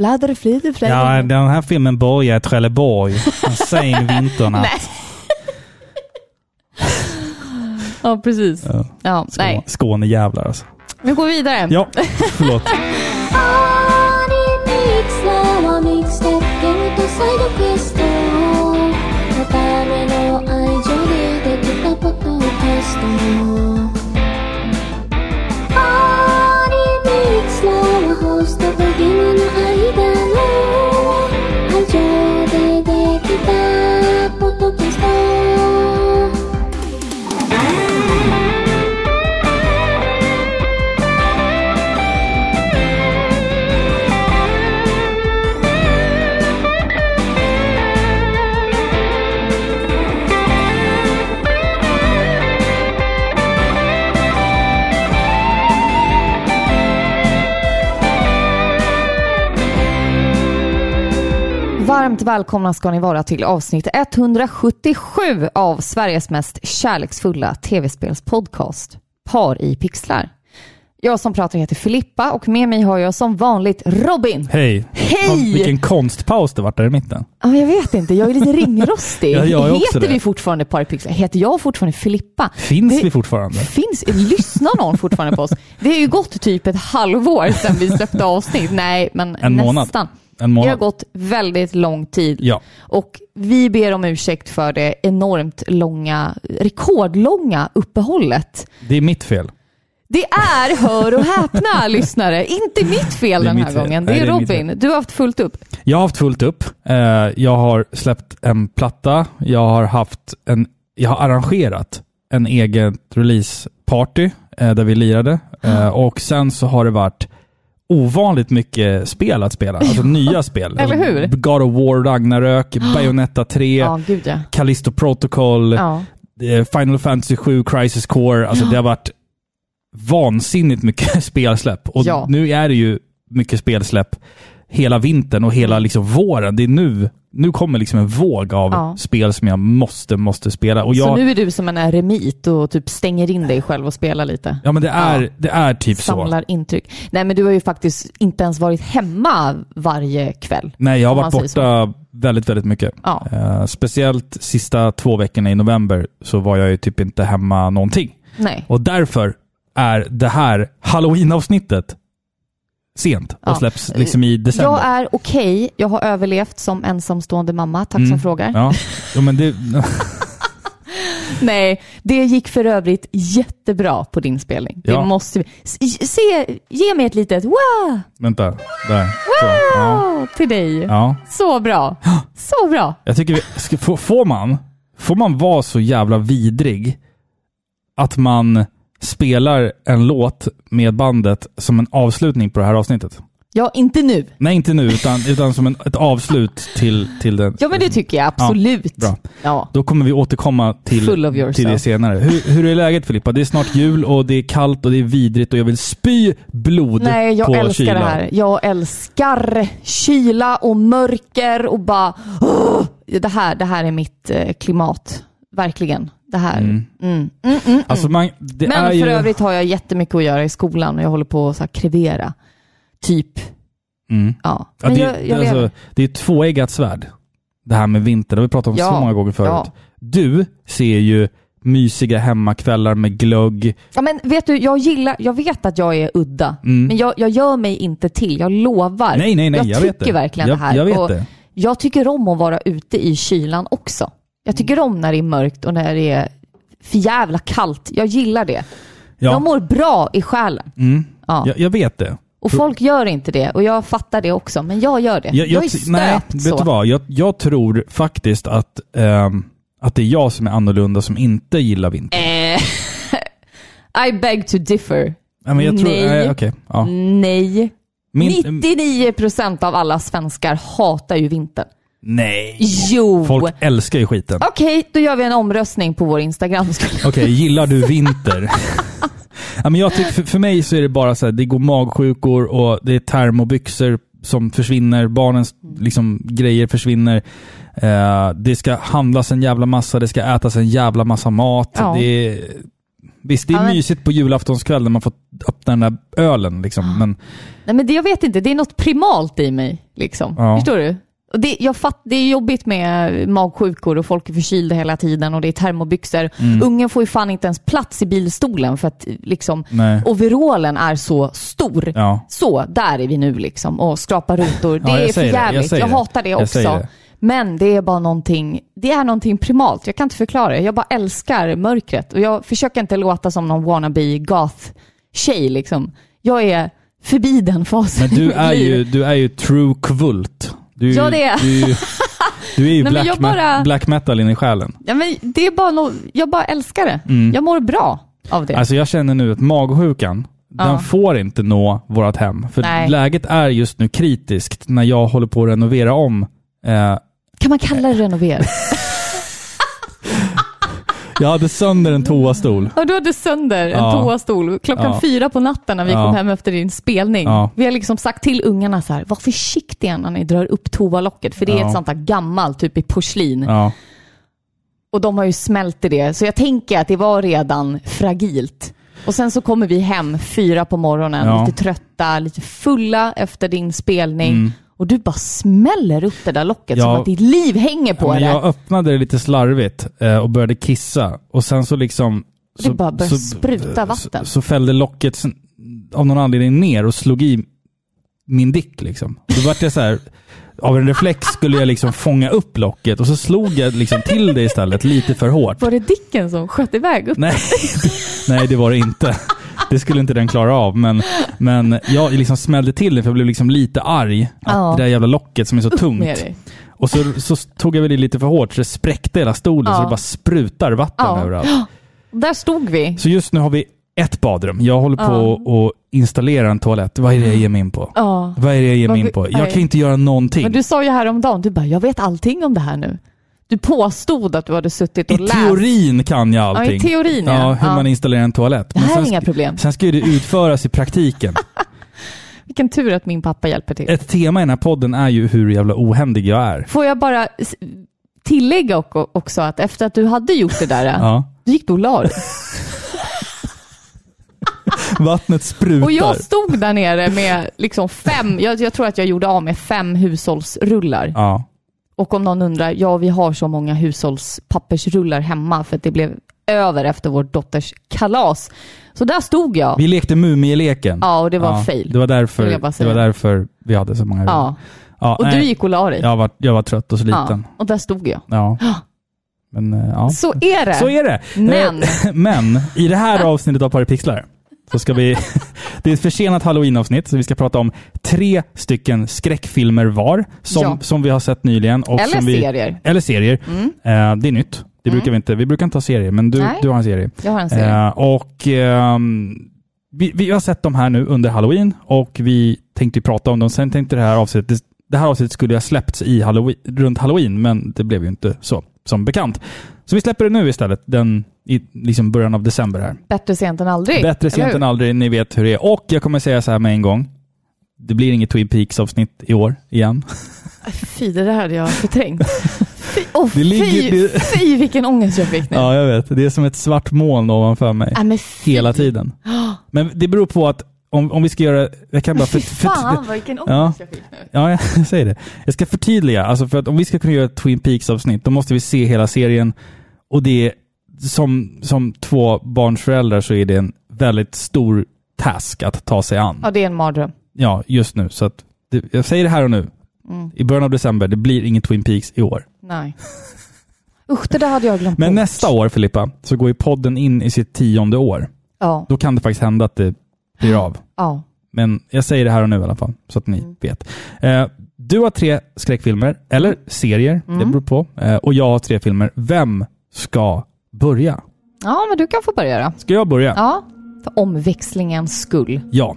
Fladder, flyder, fladder. Ja, den här filmen börjar i Trelleborg. En sen vinternatt. Nej. ja, precis. Ja. Ja, nej. Skå- Skånejävlar alltså. Vi går vidare. Ja, förlåt. ア Varmt välkomna ska ni vara till avsnitt 177 av Sveriges mest kärleksfulla tv-spelspodcast, Par i pixlar. Jag som pratar heter Filippa och med mig har jag som vanligt Robin. Hej. Hej! Vilken konstpaus det vart där i mitten. Ja, jag vet inte, jag är lite ringrostig. Ja, jag är också Heter det. vi fortfarande Par i pixlar? Heter jag fortfarande Filippa? Finns Det- vi fortfarande? Finns, lyssnar någon fortfarande på oss? Det har ju gått typ ett halvår sedan vi släppte avsnitt. Nej, men En månad. En Det har månad? gått väldigt lång tid. Ja. Och vi ber om ursäkt för det enormt långa, rekordlånga uppehållet. Det är mitt fel. Det är, hör och häpna lyssnare, inte mitt fel den här mitt fel. gången. Det Nej, är det är Robin. Du har haft fullt upp. Jag har haft fullt upp. Eh, Jag har släppt en platta. Jag har haft en... Jag har arrangerat en egen releaseparty eh, där vi lirade. Eh, Och sen så har det varit ovanligt mycket spel att spela. Alltså nya spel. Eller hur? God of War, Ragnarök, Bayonetta 3, Ja, gud ja. Callisto Protocol, ja. eh, Final Fantasy 7, Crisis Core. Alltså det har varit vansinnigt mycket spelsläpp. Och nu är det ju mycket spelsläpp hela vintern och hela liksom våren. Det är nu, nu kommer liksom en våg av Ja. spel som jag måste, måste spela. Och Så jag, nu är du som en eremit och typ stänger in dig själv och spelar lite. ja men det är, Ja. det är typ så. Samlar intryck. Nej, men du har ju faktiskt inte ens varit hemma varje kväll. Nej, jag har varit borta väldigt, väldigt mycket. Ja. Eh, speciellt sista två veckorna i november så var jag ju typ inte hemma någonting. Nej. Och därför är det här halloween-avsnittet sent och Ja. släpps liksom i december. Jag är okej. Jag har överlevt som ensamstående mamma. Tack som Mm. frågar. Ja, jo, men det... Nej, det gick för övrigt jättebra på din spelning. Det Ja. måste vi... Se, ge mig ett litet wow, Vänta, där. Så, ja. wow till dig. ja. Så bra. Så bra. Jag tycker vi... Ska, får man... Får man vara så jävla vidrig att man spelar en låt med bandet som en avslutning på det här avsnittet? Ja, inte nu. Nej, inte nu, utan, utan som en, ett avslut till, till den. Ja, men det tycker jag absolut. bra. Ja. Då kommer vi återkomma till, till det senare. Hur, hur är läget Filippa? Det är snart jul och det är kallt och det är vidrigt och jag vill spy blod Nej, jag på älskar kylan. det här. Jag älskar kyla och mörker och bara... Åh! det, här, det här är mitt eh, klimat. Verkligen. Det här. Mm. Mm. Mm, mm, Alltså man, det Men för ju... övrigt har jag jättemycket att göra i skolan och jag håller på att så här krevera. Typ. Mm. Ja. Ja, det, jag, jag alltså, det är ett tvåeggat svärd. Det här med vinter, det har vi pratat om Ja, så många gånger förut. ja. Du ser ju mysiga hemmakvällar med glögg. Ja, men vet du, jag gillar, jag vet att jag är udda, Mm. men jag, jag gör mig inte till. Jag lovar. Nej, nej, nej, jag, jag tycker verkligen Jag- det här. jag vet det. Jag tycker om att vara ute i kylan också. Jag tycker om när det är mörkt och när det är för jävla kallt. Jag gillar det. Ja, Jag mår bra i själen. mm, Ja. jag, jag vet det. Och folk gör inte det och jag fattar det också, men jag gör det. Jag, är stöpt nej, så. vet du vad? Jag, jag tror faktiskt att, ehm, att det är jag som är annorlunda som inte gillar vinter. Eh, I beg to differ. Ja, men jag tror, nej. nej, okej, ja. Nej. Min, 99% av alla svenskar hatar ju vintern. Nej. Jo! Folk älskar ju skiten. Okej, då gör vi en omröstning på vår Instagram. Okej, gillar du vinter? ja, men jag tycker, för, för mig så är det bara så här, det går magsjukor och det är termobyxor som försvinner, barnens liksom, grejer försvinner. Eh, det ska handlas en jävla massa, det ska ätas en jävla massa mat. Ja. Det är, visst, det är Ja, men- mysigt på julaftonskväll när man får öppna den där ölen liksom. Men Nej men det, jag vet inte, det är något primalt i mig. Liksom. Ja. Förstår du? Det, jag fatt, det är jobbigt med magsjukor och folk är förkylda hela tiden och det är termobyxor. Mm. Ungen får ju fan inte ens plats i bilstolen för att liksom, nej. overallen är så stor. Ja. Så, där är vi nu liksom och skrapa rutor. Det Ja, är för säger det, jag jävligt. Jag, hatar det Jag också. Men det är bara någonting, det är någonting primalt. Jag kan inte förklara det. Jag bara älskar mörkret och jag försöker inte låta som någon wannabe goth-tjej liksom. Jag är förbi den fasen Men du är, ju, du är ju true kvult. Du, Ja, det är. Du, du är ju Nej, black, bara- black metal in i själen. Ja, men det är bara no... Jag bara älskar det. Mm. Jag mår bra av det. Alltså jag känner nu att magsjukan, Ja. den får inte nå vårt hem. För Nej. läget är just nu kritiskt när jag håller på att renovera om. Eh, Kan man kalla det renovera? jag hade sönder en toastol. Ja, du hade sönder en Ja. toastol klockan Ja. fyra på natten när vi Ja. kom hem efter din spelning. Vi har liksom sagt till ungarna så här, var försiktiga när ni drar upp toalocket, för det är ett sånt här gammalt, typ i porslin. Och de har ju smält i det, så jag tänker att det var redan fragilt. Och sen så kommer vi hem fyra på morgonen, lite trötta, lite fulla efter din spelning. Mm. Och du bara smäller upp det där locket Ja. som att ditt liv hänger på Ja, men det. jag öppnade det lite slarvigt eh, och började kissa. Och sen så liksom... Det så, bara började så, spruta vatten. Så, så fällde locket av någon anledning ner och slog i min dick liksom. Då vart jag så här... Av en reflex skulle jag liksom fånga upp locket och så slog jag liksom till det istället lite för hårt. Var det Dicken som sköt iväg upp? Nej, nej det var det inte. Det skulle inte den klara av. Men, men jag liksom smällde till det för jag blev liksom lite arg. Att Ja. Det där jävla locket som är så Upp tungt. Och så, så tog jag väl i lite för hårt så det spräckte hela stolen Ja. så det bara sprutar vatten Ja. överallt. Där stod vi. Så just nu har vi ett badrum. Jag håller på att installera en toalett. Vad är det jag ger mig in på? Ja. Vad är det jag ger mig in på? Jag kan inte göra någonting. Men du sa ju häromdagen, du bara, jag vet allting om det här nu. Du påstod att du hade suttit I och läst. teorin kan jag allting. Ja, i teorin ja. Ja, hur ja. man installerar en toalett. Det här är inga problem. Sen ska ju det utföras i praktiken. Vilken tur att min pappa hjälper till. Ett tema i den här podden är ju hur jävla ohändig jag är. Får jag bara tillägga också att efter att du hade gjort det där, Ja. då gick du och la dig. Vattnet sprutar. Och jag stod där nere med liksom fem, jag, jag tror att jag gjorde av med fem hushållsrullar. Ja. Och om någon undrar, ja vi har så många hushållspappersrullar hemma för att det blev över efter vår dotters kalas. Så där stod jag. Vi lekte mumieleken. Ja, och det var fail. Det var, därför, det var därför vi hade så många Ja. ja Och nej. du gick och la dig. jag, var, jag var trött och sliten. Ja, och där stod jag. Ja. Men eh, ja. Så är det. Så är det. Men- Eh, Men i det här avsnittet av Paripixlar så ska vi... det är ett försenat halloween-avsnitt, så vi ska prata om tre stycken skräckfilmer var, som, Ja. som vi har sett nyligen. Och Eller som vi, serier. Eller serier. Mm. Eh, det är nytt. Det brukar vi inte. Vi brukar inte ha serier, men du, Nej. du har en serie. Jag har en serie. Eh, och ehm, vi, vi har sett dem här nu under halloween och vi tänkte prata om dem. Sen tänkte det här avsnittet, det, det här avsnittet skulle ha släppts i halloween, runt halloween, men det blev ju inte så, som bekant. Så vi släpper det nu istället, den, i liksom början av december här. Bättre sent än aldrig. Bättre sent än aldrig, ni vet hur det är. Och jag kommer säga så här med en gång. Det blir inget Twin Peaks-avsnitt i år igen. Fy, det där hade jag förträngt. Fy, oh, Det ligger- fy, det- fy vilken ångest jag fick nu. Ja, jag vet. Det är som ett svart moln ovanför mig. Nej, men fy. Hela tiden. Men det beror på att om, om vi ska göra... Jag kan bara... För, för, fan vad vilken ångest Ja. jag fick nu. Ja, jag säger det. Jag ska förtydliga. Alltså för att om vi ska kunna göra ett Twin Peaks-avsnitt, då måste vi se hela serien. Och det är, som, som två barnsföräldrar så är det en väldigt stor task att ta sig an. Ja, det är en mardröm. Ja, just nu. Så att det, jag säger det här och nu. Mm. I början av december, det blir inget Twin Peaks i år. Nej. Usch, det där hade jag glömt Men bort. nästa år, Filippa, så går ju podden in i sitt tionde år. Ja, Då kan det faktiskt hända att det blir av. ja. Men jag säger det här och nu i alla fall, så att ni Mm. vet. Eh, du har tre skräckfilmer, eller serier, det Mm. beror på. Eh, och jag har tre filmer. Vem ska börja? Ja, men du kan få börja då. Ska jag börja? Ja, för omväxlingens skull. Ja.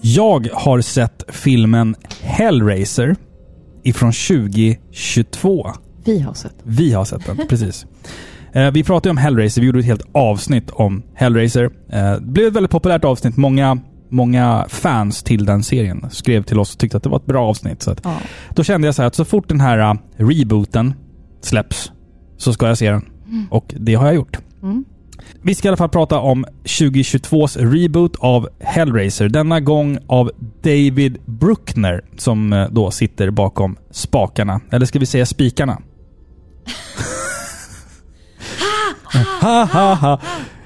Jag har sett filmen Hellraiser ifrån 2022. Vi har sett. Vi har sett den, precis. Eh, vi pratade om Hellraiser, vi gjorde ett helt avsnitt om Hellraiser. Eh, det blev ett väldigt populärt avsnitt. Många, många fans till den serien skrev till oss och tyckte att det var ett bra avsnitt. Så Ja. Då kände jag så här att så fort den här uh, rebooten släpps så ska jag se den. Och det har jag gjort. Mm. Vi ska i alla fall prata om 2022s reboot av Hellraiser. Denna gång av David Bruckner som eh, då sitter bakom spakarna. Eller ska vi säga spikarna? Ha, ha, ha.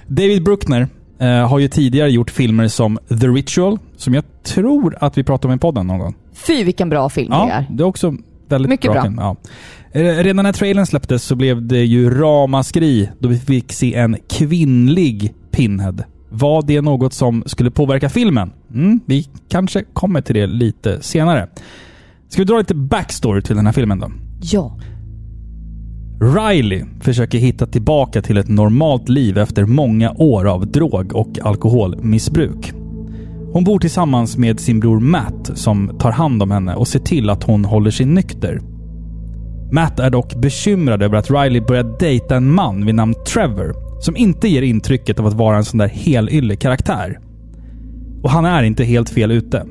David Bruckner eh, har ju tidigare gjort filmer som The Ritual, som jag tror att vi pratade om i podden någon gång. Fy vilken bra film det Ja, är. det är också väldigt Mycket bra. bra. film. Ja. Eh, Redan när trailern släpptes så blev det ju ramaskri då vi fick se en kvinnlig Pinhead. Var det något som skulle påverka filmen? Mm, vi kanske kommer till det lite senare. Ska vi dra lite backstory till den här filmen då? Ja. Riley försöker hitta tillbaka till ett normalt liv efter många år av drog och alkoholmissbruk. Hon bor tillsammans med sin bror Matt som tar hand om henne och ser till att hon håller sig nykter. Matt är dock bekymrad över att Riley börjar dejta en man vid namn Trevor som inte ger intrycket av att vara en sån där helylle karaktär. Och han är inte helt fel ute.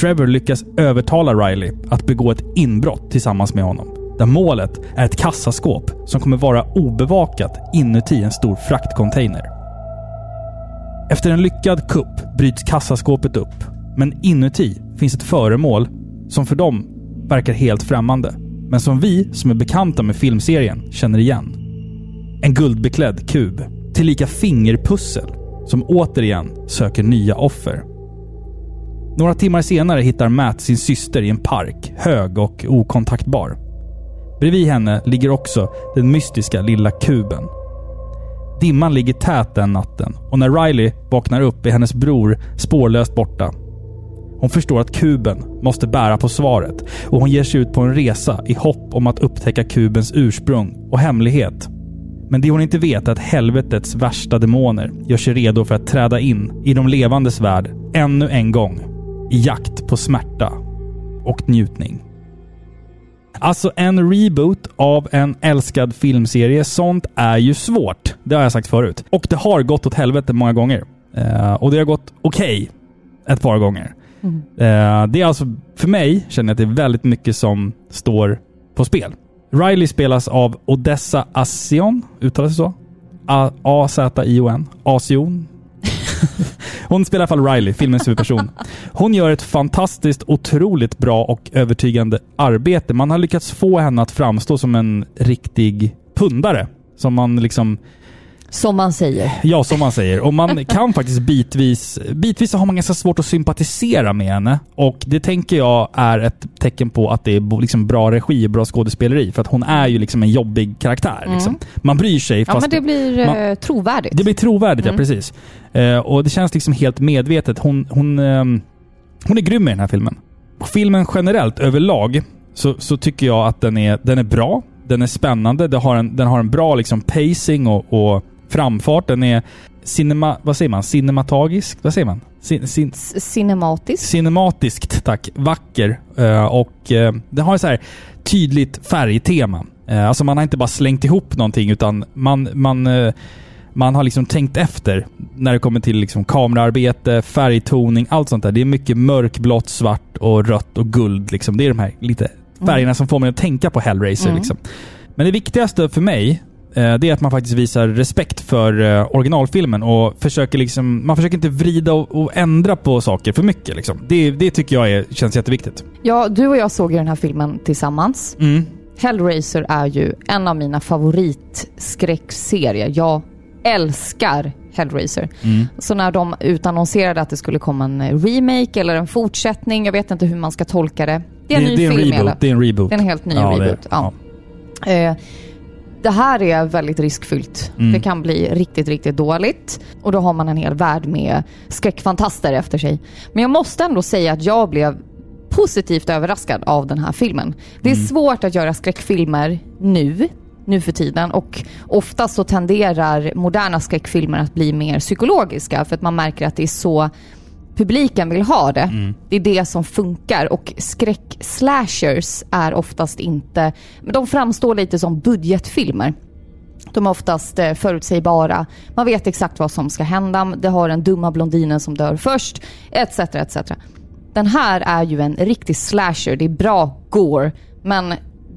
Trevor lyckas övertala Riley att begå ett inbrott tillsammans med honom. Där målet är ett kassaskåp som kommer vara obevakat inuti en stor fraktcontainer. Efter en lyckad kupp bryts kassaskåpet upp. Men inuti finns ett föremål som för dem verkar helt främmande. Men som vi som är bekanta med filmserien känner igen. En guldbeklädd kub. Tillika fingerpussel. Som återigen söker nya offer. Några timmar senare hittar Matt sin syster i en park, hög och okontaktbar. Bredvid henne ligger också den mystiska lilla kuben. Dimman ligger tät den natten och när Riley vaknar upp är hennes bror spårlöst borta. Hon förstår att kuben måste bära på svaret och hon ger sig ut på en resa i hopp om att upptäcka kubens ursprung och hemlighet. Men det hon inte vet är att helvetets värsta demoner gör sig redo för att träda in i de levandes värld ännu en gång. I jakt på smärta och njutning. Alltså en reboot av en älskad filmserie, sånt är ju svårt. Det har jag sagt förut. Och det har gått åt helvete många gånger. Eh, och det har gått okej ett par gånger. Eh, det är alltså, för mig känner jag att det är väldigt mycket som står på spel. Riley spelas av Odessa Asion, uttalas det så? A-Z-I-O-N. Asion. Hon spelar i alla fall Riley, filmens huvudperson. Hon gör ett fantastiskt, otroligt bra och övertygande arbete. Man har lyckats få henne att framstå som en riktig pundare. Som man liksom som man säger. Ja, som man säger. Och man kan faktiskt bitvis... Bitvis har man ganska svårt att sympatisera med henne. Och det tänker jag är ett tecken på att det är liksom bra regi och bra skådespeleri. För att hon är ju liksom en jobbig karaktär. Liksom. Man bryr sig Ja, fast... men det blir man- eh, trovärdigt. Det blir trovärdigt, Mm. ja precis. Eh, och det känns liksom helt medvetet. Hon, hon, ehm, hon är grym i den här filmen. Filmen generellt, överlag, så, så tycker jag att den är, den är bra. Den är spännande. Den har en, den har en bra liksom pacing och, och framfart. Den är cinema... Vad säger man? Cinematagisk? Vad säger man? Cin, cin, C- Cinematiskt. cinematiskt, tack. Vacker. Eh, och eh, den har så här tydligt färgtema. Eh, alltså man har inte bara slängt ihop någonting utan man, man, eh, man har liksom tänkt efter när det kommer till liksom kameraarbete, färgtoning, allt sånt där. Det är mycket mörkblått, svart och rött och guld. Liksom. Det är de här lite färgerna som får mig att tänka på Hellraiser. Mm. Liksom. Men det viktigaste för mig det är att man faktiskt visar respekt för eh, originalfilmen och försöker liksom, man försöker inte vrida och, och ändra på saker för mycket. Liksom. Det, det tycker jag är, känns jätteviktigt. Ja, du och jag såg ju den här filmen tillsammans. Mm. Hellraiser är ju en av mina favoritskräckserier. Jag älskar Hellraiser. Mm. Så när de utannonserade att det skulle komma en eh, remake eller en fortsättning, jag vet inte hur man ska tolka det. Det är en ny det är en film reboot. Det är en reboot. Det är en helt ny Ja, det är- reboot. Ja. Det här är väldigt riskfyllt. Mm. Det kan bli riktigt, riktigt dåligt. Och då har man en hel värld med skräckfantaster efter sig. Men jag måste ändå säga att jag blev positivt överraskad av den här filmen. Det är Mm. svårt att göra skräckfilmer nu, nu för tiden. Och ofta så tenderar moderna skräckfilmer att bli mer psykologiska för att man märker att det är så publiken vill ha det. Mm. Det är det som funkar och skräck-slashers är oftast inte... Men de framstår lite som budgetfilmer. De är oftast eh, förutsägbara. Man vet exakt vad som ska hända. Det har den dumma blondinen som dör först, etc. etc. Den här är ju en riktig slasher. Det är bra gore. Men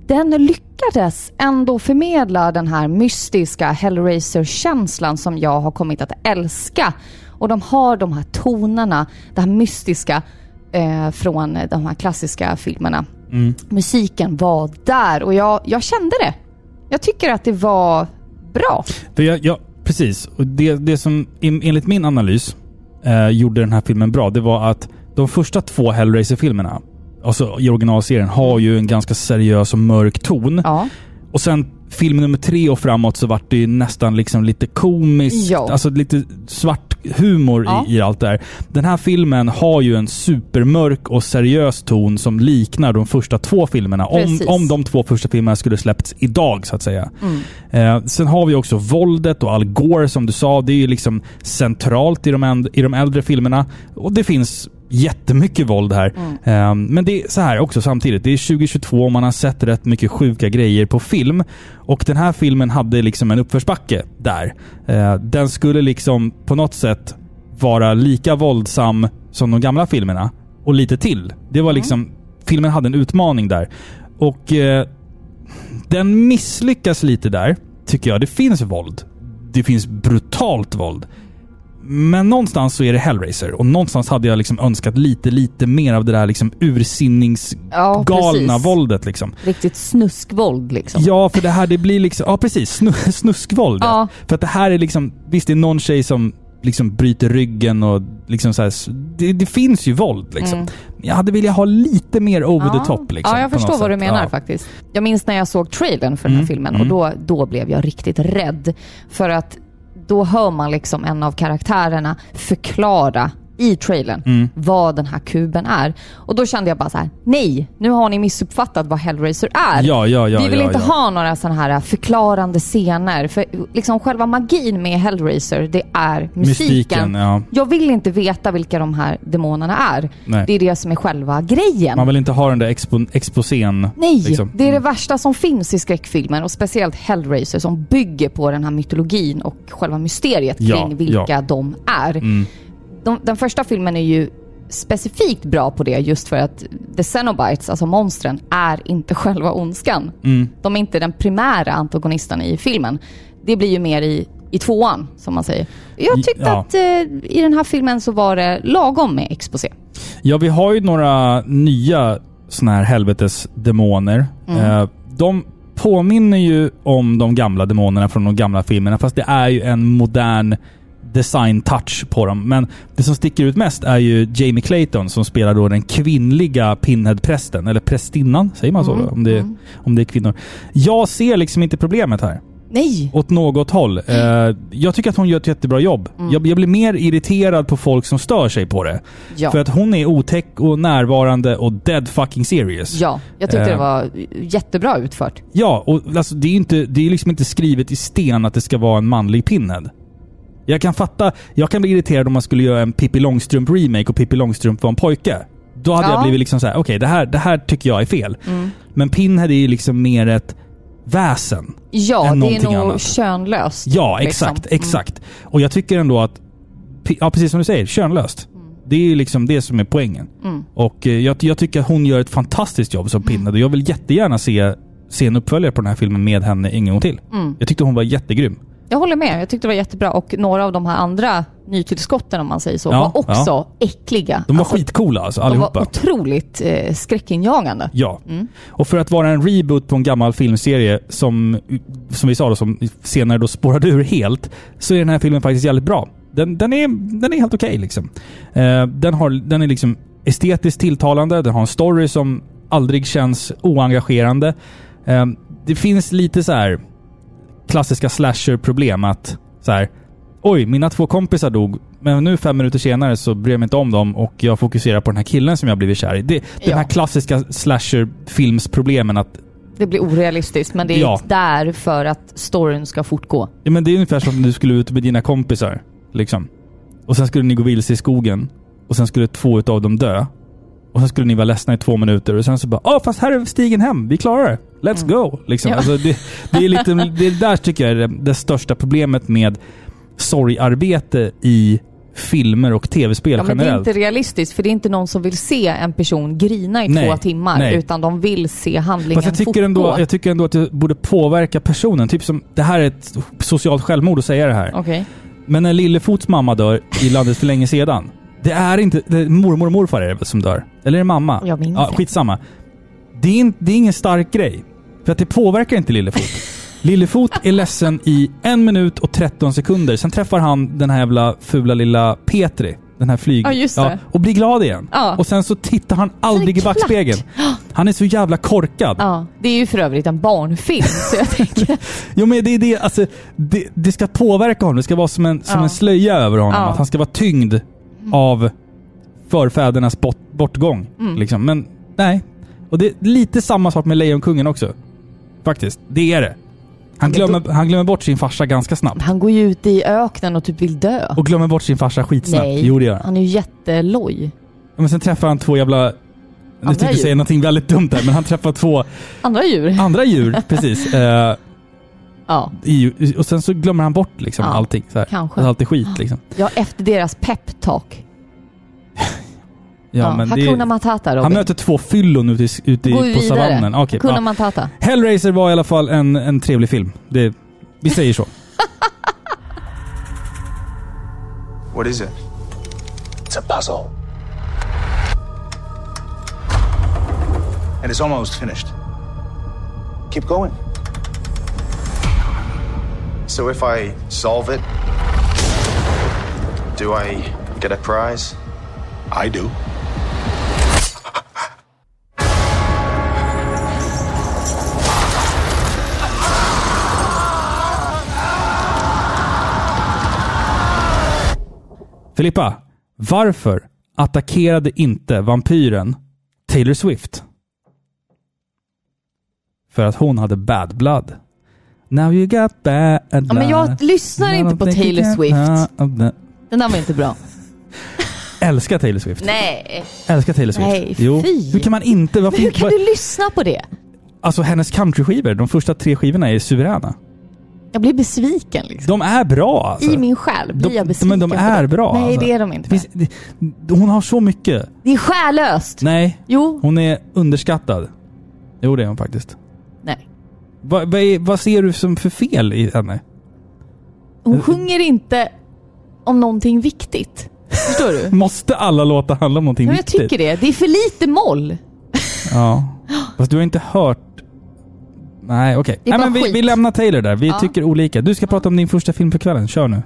den lyckades ändå förmedla den här mystiska Hellraiser-känslan som jag har kommit att älska. Och de har de här tonerna, det här mystiska eh, från de här klassiska filmerna. Musiken var där och jag, jag kände det. Jag tycker att det var bra. För jag, jag, precis. Och det, det som en- enligt min analys eh, gjorde den här filmen bra, det var att de första två Hellraiser-filmerna, alltså i originalserien, har ju en ganska seriös och mörk ton. Ja. Och sen film nummer tre och framåt så vart det ju nästan liksom lite komiskt. Ja. Alltså lite svart humor Ja. i, i allt det här. Den här filmen har ju en supermörk och seriös ton som liknar de första två filmerna. Om, Precis. om de två första filmerna skulle släppts idag så att säga. Mm. Eh, sen har vi också våldet och Al Gore som du sa. Det är ju liksom centralt i de, i de äldre filmerna. Och det finns jättemycket våld här. Eh, men det är så här också samtidigt. Det är 2022 och man har sett rätt mycket sjuka grejer på film. Och den här filmen hade liksom en uppförsbacke där. Eh, den skulle liksom på något sätt vara lika våldsam som de gamla filmerna. Och lite till. Det var liksom... Filmen hade en utmaning där. Och eh, den misslyckas lite där, tycker jag. Det finns våld. Det finns brutalt våld. Men någonstans så är det Hellraiser och någonstans hade jag liksom önskat lite, lite mer av det där liksom ursinningsgalna Ja, våldet liksom. Riktigt snuskvåld liksom. Ja, för det här det blir liksom... Ja, precis. Snu, snuskvåld. Ja. För att det här är liksom... Visst, det är någon tjej som liksom bryter ryggen och liksom så här, det, det finns ju våld liksom. Jag hade velat ha lite mer over the top liksom. Mm. ja, jag förstår vad du menar Ja. faktiskt. Jag minns när jag såg trailern för den här Mm, filmen mm. och då, då blev jag riktigt rädd. För att då hör man liksom en av karaktärerna förklara i trailern Mm. vad den här kuben är. Och då kände jag bara så här: nej, nu har ni missuppfattat vad Hellraiser är. Ja, ja, ja. Vi vill inte ha några sådana här förklarande scener. För liksom själva magin med Hellraiser, det är musiken. Mystiken, ja. Jag vill inte veta vilka de här demonerna är. Nej. Det är det som är själva grejen. Man vill inte ha den där expo, exposén. Nej, liksom. det är det Mm. värsta som finns i skräckfilmer och speciellt Hellraiser som bygger på den här mytologin och själva mysteriet kring vilka de är. Mm. De, den första filmen är ju specifikt bra på det just för att The Cenobites, alltså monstren, är inte själva ondskan. Mm. De är inte den primära antagonisten i filmen. Det blir ju mer i, i tvåan, som man säger. Jag tyckte Ja. att eh, i den här filmen så var det lagom med exposé. Ja, vi har ju några nya såna här helvetesdemoner. Mm. Eh, de påminner ju om de gamla demonerna från de gamla filmerna, fast det är ju en modern design-touch på dem. Men det som sticker ut mest är ju Jamie Clayton som spelar då den kvinnliga Pinhead-prästen. Eller prästinnan, säger man så Mm? Om det, om det är kvinnor. Jag ser liksom inte problemet här. Nej! Åt något håll. Eh, jag tycker att hon gör ett jättebra jobb. Mm. Jag, jag blir mer irriterad på folk som stör sig på det. Ja. För att hon är otäck och närvarande och dead fucking serious. Ja, jag tyckte Eh. det var jättebra utfört. Ja, och alltså, det är ju inte, det är liksom inte skrivet i sten att det ska vara en manlig pinhead. Jag kan fatta, jag kan bli irriterad om man skulle göra en Pippi Långstrump remake och Pippi Långstrump var en pojke. Då hade Ja. jag blivit liksom så här: okej det, här, det här tycker jag är fel. Mm. Men Pinhead är ju liksom mer ett väsen. Ja, än det är nog annat. könlöst. Ja, liksom. exakt. Exakt. Och jag tycker ändå att, ja precis som du säger, könlöst. Det är ju liksom det som är poängen. Mm. Och eh, jag, jag tycker att hon gör ett fantastiskt jobb som Pinhead och jag vill jättegärna se, se en uppföljare på den här filmen med henne en gång till. Mm. Jag tyckte hon var jättegrym. Jag håller med. Jag tyckte det var jättebra. Och några av de här andra nytillskotten, om man säger så, Ja, var också äckliga. De var Alltså, skitcoola alltså, De allihopa. var otroligt eh, skräckinjagande. Ja. Mm. Och för att vara en reboot på en gammal filmserie som, som vi sa då, som senare då spårade ur helt, så är den här filmen faktiskt jävligt bra. Den, den, är, den är helt okej liksom. Eh, den, har, den är liksom estetiskt tilltalande, den har en story som aldrig känns oengagerande. Eh, det finns lite så här klassiska slasher-problem att så här, Oj, mina två kompisar dog, men nu fem minuter senare så bryr jag mig inte om dem och jag fokuserar på den här killen som jag blivit kär i. Det, den Ja. här klassiska slasher-filmsproblemen att Det blir orealistiskt, men det är Ja. där för att storyn ska fortgå. Ja, men det är ungefär som om du skulle ut med dina kompisar. Liksom. Och sen skulle ni gå vilse i skogen. Och sen skulle två utav dem dö. Och sen skulle ni vara ledsna i två minuter och sen så bara Åh, fast här är stigen hem. Vi klarar det. Let's go! Liksom. Ja. Alltså, det, det är lite, det där tycker jag är det, det största problemet med sorgarbete i filmer och tv-spel Ja, men det är generellt. inte realistiskt för det är inte någon som vill se en person grina i Nej, två timmar nej. utan de vill se handlingen Fast jag tycker, fortgå. ändå, jag tycker ändå att det borde påverka personen. Typ som, det här är ett socialt självmord att säga det här. Okej. Men när Lillefots mamma dör i landet för länge sedan. Det är inte... Det är mormor och morfar är det som dör? Eller är det mamma? Jag minns ja. Skitsamma. Det är, in, det är ingen stark grej. För att det påverkar inte Lillefot. Lillefot är ledsen i en minut och 13 sekunder. Sen träffar han den här jävla fula lilla Petri. Den här flyg... Ja, just det. och blir glad igen. Ja. Och sen så tittar han aldrig i backspegeln. Han är så jävla korkad. Ja, det är ju för övrigt en barnfilm så jag tänker... Jo men det är det, alltså, det, det ska påverka honom. Det ska vara som en, som Ja. en slöja över honom. Ja. Att han ska vara tyngd av förfädernas bort, bortgång. Mm. Liksom. Men nej. Och det är lite samma sak med Lejonkungen också. Faktiskt. Det är det. Han glömmer, han glömmer bort sin farsa ganska snabbt. Han går ju ut i öknen och typ vill dö. Och glömmer bort sin farsa skitsnabbt. Nej, Jo det gör han. han är ju jätteloj. Men sen träffar han två jävla... Nu tänkte jag säga någonting väldigt dumt där, men han träffar två Andra djur. andra djur. precis. Eh, Ja, i, och sen så glömmer han bort liksom Ja, allting. Så här. kanske. Allt är skit liksom. ja efter deras peptalk. Ja, Ja, men Hakuna det, Matata Robin. han möter två fyllon ute, i, ute i, Gå på vidare. savannen. Okej, Hakuna ja. Matata. Hellraiser var i alla fall en, en trevlig film. Det, vi säger så. What is it? It's a puzzle. And it's almost finished. Keep going. So if I solve it, do I get a prize? I do. Filippa, varför attackerade inte vampyren Taylor Swift? För att hon hade bad blood. Now you got bad blood. Ja, men jag lyssnar inte på Taylor Swift. Den där var inte bra. Älskar Taylor Swift. Nej. Älskar Taylor Swift. Nej, jo. fy. Hur kan man inte... Varför, Men hur kan var- du lyssna på det? Alltså hennes countryskivor, de första tre skivorna är suveräna. Jag blir besviken liksom. De är bra alltså. I min själ blir De- jag besviken men de är bra, Nej, alltså. det är de inte. finns, det, hon har så mycket. Det är själlöst. Nej, Jo. hon är underskattad. Jo, det är hon faktiskt. Nej. Vad, vad, är, vad ser du som för fel i henne? Hon sjunger inte om någonting viktigt. Förstår du? Måste alla låtar handla om någonting jag viktigt? tycker det. Det är för lite moll. Ja. Fast du har inte hört... Nej, okej. Är Nej, men vi, vi lämnar Taylor där. Vi Ja. tycker olika. Du ska prata om din första film för kvällen. Kör nu.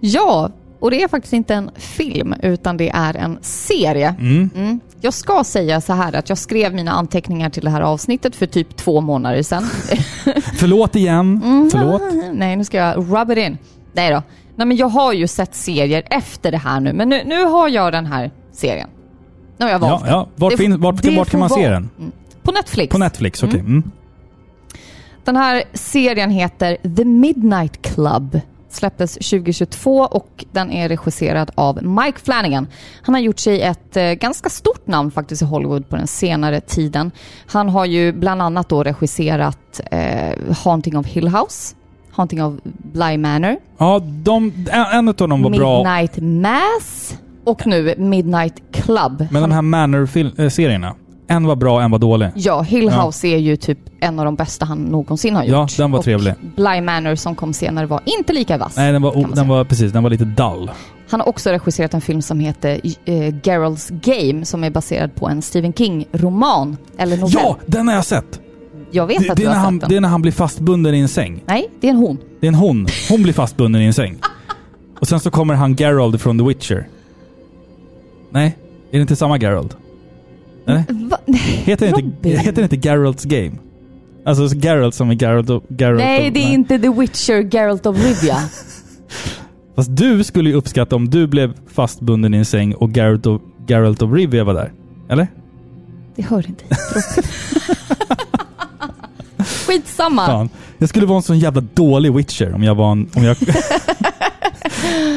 Ja, och det är faktiskt inte en film utan det är en serie. Mm. Mm. Jag ska säga så här att jag skrev mina anteckningar till det här avsnittet för typ två månader sedan. Förlåt igen. Mm. Förlåt. Nej, nu ska jag rub it in. Nej då. Nej, men jag har ju sett serier efter det här nu, men nu, nu har jag den här serien. Nu har jag valt Ja, ja. Vart, Det får- fin, vart, vart kan man se den? Mm. På Netflix. På Netflix, okej. Mm. Den här serien heter The Midnight Club. Släpptes 2022 och den är regisserad av Mike Flanagan. Han har gjort sig ett eh, ganska stort namn faktiskt i Hollywood på den senare tiden. Han har ju bland annat då regisserat eh, Haunting of Hill House, Haunting of Bly Manor, Ja, de, en, en av dem var bra. Midnight Mass och nu Midnight Club. Men de här Manor-serierna. En var bra, en var dålig. Ja, Hill Ja. House är ju typ en av de bästa han någonsin har Ja, gjort. den var och trevlig. Bly Manor som kom senare var inte lika vass. Nej, den var, den var precis, den var lite dull. Han har också regisserat en film som heter eh, Geralt's Game som är baserad på en Stephen King-roman eller novell. Ja, den har jag sett! Jag vet Det, att det, du har han, sett den. det är när han blir fastbunden i en säng. Nej, det är en hon. Det är en hon. Hon blir fastbunden i en säng. Och sen så kommer han Gerald från The Witcher. Nej, är det inte samma Gerald? Nej? Va? Heter det inte, heter det inte Geralds Game? Alltså så Geralt som är Geralt och... Geralt Nej, och, det är inte The Witcher, Geralt of Rivia. Fast du skulle ju uppskatta om du blev fastbunden i en säng och Geralt och, Geralt of Rivia var där. Eller? Det hör inte hit. Skitsamma. Fan. Jag skulle vara en sån jävla dålig Witcher om jag var en... Om jag,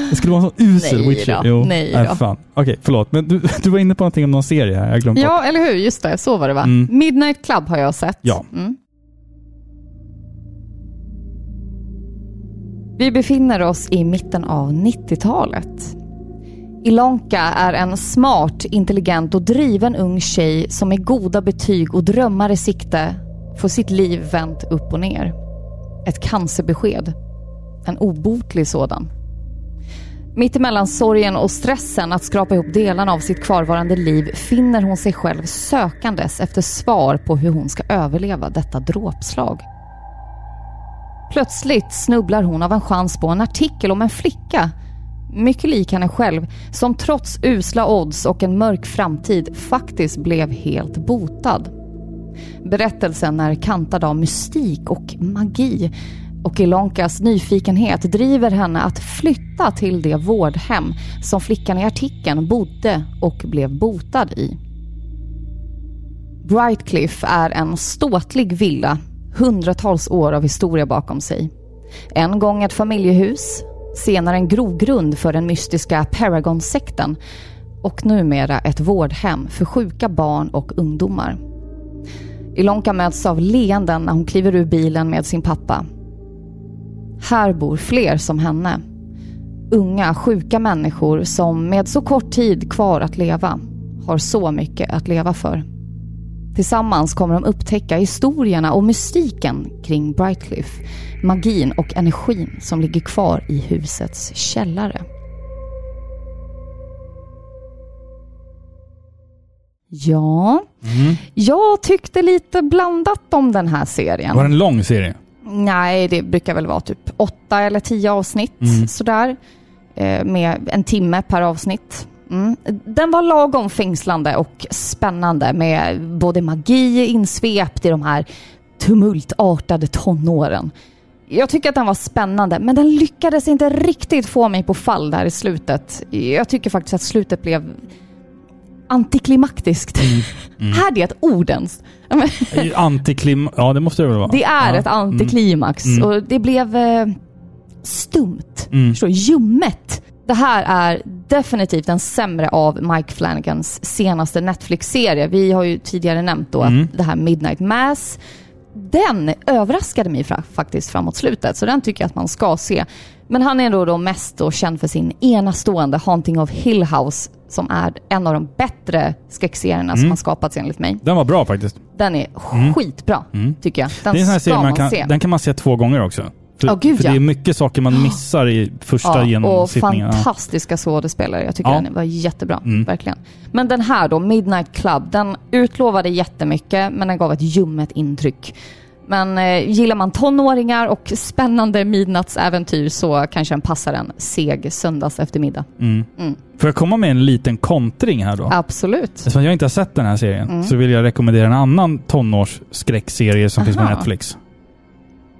det skulle vara en sån usel Nej Witcher. Då. Jo, Nej äh, då. fan. Okej, okay, förlåt. Men du, du var inne på någonting om någon serie här. Jag glömde Ja, bort. eller hur? Just det, så var det va? Mm. Midnight Club har jag sett. Ja. Mm. Vi befinner oss i mitten av 90-talet. Ilonka är en smart, intelligent och driven ung tjej som med goda betyg och drömmar i sikte får sitt liv vänt upp och ner. Ett cancerbesked. En obotlig sådan. Mitt emellan sorgen och stressen att skrapa ihop delarna av sitt kvarvarande liv finner hon sig själv sökandes efter svar på hur hon ska överleva detta dråpslag. Plötsligt snubblar hon av en chans på en artikel om en flicka, mycket lik henne själv, som trots usla odds och en mörk framtid faktiskt blev helt botad. Berättelsen är kantad av mystik och magi och Ilonkas nyfikenhet driver henne att flytta till det vårdhem som flickan i artikeln bodde och blev botad i. Brightcliff är en ståtlig villa, hundratals år av historia bakom sig. En gång ett familjehus, senare en grogrund för den mystiska Paragon-sekten och numera ett vårdhem för sjuka barn och ungdomar. Ilonka möts av leenden när hon kliver ur bilen med sin pappa. Här bor fler som henne. Unga, sjuka människor som med så kort tid kvar att leva har så mycket att leva för. Tillsammans kommer de upptäcka historierna och mystiken kring Brightcliff, magin och energin som ligger kvar i husets källare. Ja, jag tyckte lite blandat om den här serien. Var det en lång serie? Nej, det brukar väl vara typ åtta eller tio avsnitt Mm. sådär. Eh, med en timme per avsnitt. Mm. Den var lagom fängslande och spännande med både magi insvept i de här tumultartade tonåren. Jag tycker att den var spännande, men den lyckades inte riktigt få mig på fall där i slutet. Jag tycker faktiskt att slutet blev antiklimaktiskt. är det ett ord ens? Ja, men- Antiklim... Ja, det måste det väl vara. det är ja. ett antiklimax Mm. och det blev eh, stumt. Mm. Förstår? Ljummet. Det här är definitivt den sämre av Mike Flanagans senaste Netflix-serie. Vi har ju tidigare nämnt då Mm. att det här Midnight Mass, den överraskade mig faktiskt framåt slutet, så den tycker jag att man ska se. Men han är då, då mest då känd för sin enastående Haunting of Hill House, som är en av de bättre skräckserierna som Mm. har skapats enligt mig. Den var bra faktiskt. Den är skitbra, Mm. tycker jag. Den det är en ska man man kan, se. den kan man se två gånger också. För, Ja, gud, för ja. det är mycket saker man missar i första Ja, och genomsittningen. Ja. fantastiska skådespelare. Jag tycker Ja. den var jättebra. Mm. Verkligen. Men den här då, Midnight Club, den utlovade jättemycket men den gav ett ljummet intryck. Men eh, gillar man tonåringar och spännande midnattsäventyr så kanske den passar en seg söndags eftermiddag. Mm. Mm. Får jag komma med en liten kontring här då? Absolut. Eftersom jag inte har sett den här serien Mm. så vill jag rekommendera en annan tonårsskräckserie som finns på Aha. Netflix.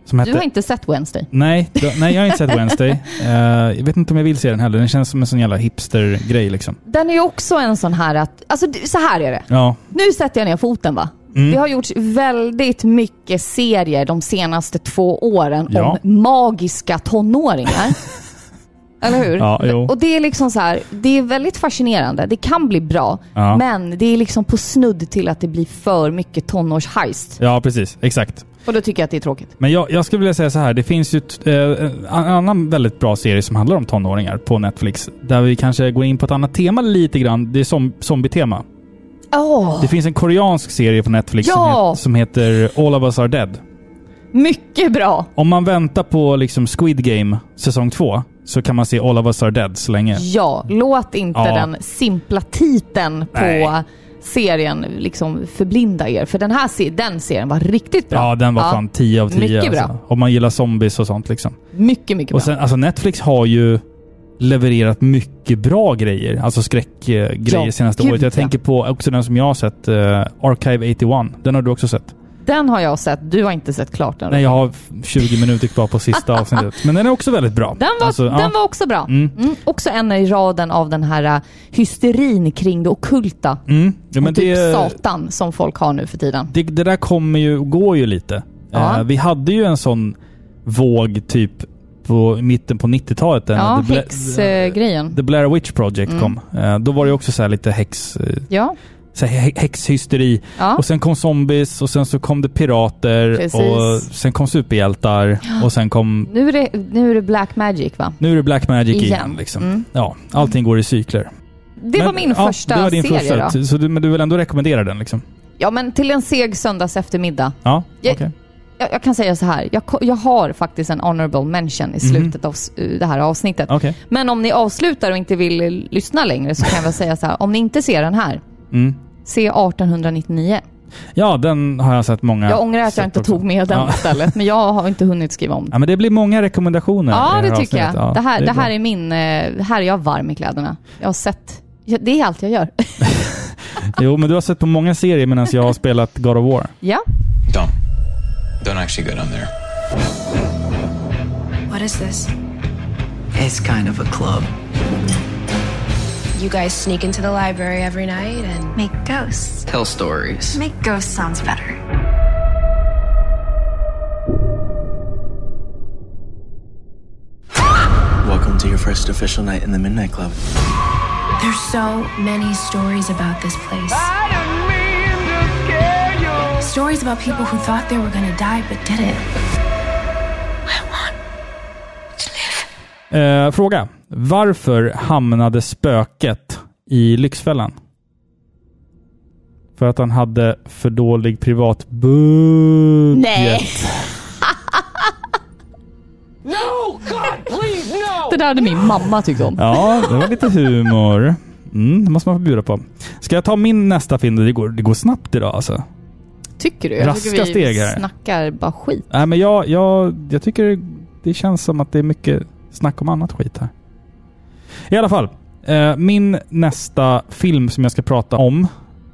Som Du heter... har inte sett Wednesday? Nej, då, nej, jag har inte sett Wednesday. Eh, jag vet inte om jag vill se den heller. Den känns som en sån jävla hipster-grej liksom. Den är ju också en sån här att, alltså så här är det. Ja. Nu sätter jag ner foten va? Mm. Det har gjorts väldigt mycket serier de senaste två åren Ja. om magiska tonåringar. Eller hur? Ja, jo. Och det är liksom så här, det är väldigt fascinerande. Det kan bli bra, Ja. men det är liksom på snudd till att det blir för mycket tonårsheist. ja, precis. Exakt. Och då tycker jag att det är tråkigt. Men jag, jag skulle vilja säga så här. Det finns ju eh, en annan väldigt bra serie som handlar om tonåringar på Netflix. Där vi kanske går in på ett annat tema lite grann. Det är som, zombie-tema. Åh, Det finns en koreansk serie på Netflix som, Ja! het, som heter All of us are dead. mycket bra! Om man väntar på liksom Squid Game säsong två så kan man se All of us are dead så länge. Ja, låt inte Ja. den simpla titeln på Nej. serien liksom förblinda er. För den här den serien var riktigt bra. Ja, den var fan 10 av 10. Mycket bra. Alltså. Om man gillar zombies och sånt liksom. Mycket, mycket bra. Och sen, alltså Netflix har ju levererat mycket bra grejer. Alltså skräckgrejer Ja, senaste året. Jag ja. tänker på också den som jag har sett, eh, Archive 81. Den har du också sett? Den har jag sett. Du har inte sett klart den. Nej, jag har 20 minuter kvar på sista avsnittet. Men den är också väldigt bra. Den var, Alltså, ja. den var också bra. Mm. Mm. Också en i raden av den här uh, hysterin kring det ockulta. Mm. Ja, och typ det, satan som folk har nu för tiden. det, det där kommer ju och går ju lite. Ja. Eh, vi hade ju en sån våg typ på mitten på 90-talet. den- Ja, häxgrejen. The Blair Witch Project Mm. kom. Eh, då var det också så här lite häx... eh, ja, så här hä- häxhysteri. Ja. Och sen kom zombies och sen så kom det pirater Precis. och sen kom superhjältar och sen kom... Nu är, det, nu är det Black Magic va? Nu är det Black Magic igen, Igen. liksom. Mm. Ja, allting går i cykler. Det Men, var min ja, första det var din serie första, då. Så du, men du vill ändå rekommendera den liksom? Ja, men till en seg söndags eftermiddag. Ja, Jag- okej. Jag, jag kan säga så här, jag, jag har faktiskt en honorable mention i Mhm. slutet av s- uh, det här avsnittet. Okej. Men om ni avslutar och inte vill eh, lyssna längre så kan jag väl säga så här, om ni inte ser den här, Mm. se 1899. Ja, den har jag sett många Jag ångrar att jag inte också. tog med den Ja. istället, men jag har inte hunnit skriva om den. Ja, men det blir många rekommendationer Ja, det här tycker jag. Ja, det, här, är det, här bra. är min... eh, Här är jag varm i kläderna. Jag har sett... ja, Det är allt jag gör. Jo, men du har sett på många serier medan jag har spelat God of War. ja. Don't. Don't actually go down there. What is this? It's kind of a club. You guys sneak into the library every night and Make ghosts. Tell stories. Make ghosts sounds better. Welcome to your first official night in the Midnight Club. there's so many stories about this place. Stories about people who thought they were gonna die but didn't. Eh, fråga. Varför hamnade spöket i Lyxfällan? För att han hade för dålig privat budget. Nej. Det där hade min mamma tyckt om. Ja, det var lite humor. Mm, det måste man få bjuda på. Ska jag ta min nästa film? Det går, det går snabbt idag alltså. Tycker du? Jag Raska tycker vi steg här. snackar bara skit. Nej, men jag, jag, jag tycker det känns som att det är mycket snack om annat skit här. I alla fall. Eh, min nästa film som jag ska prata om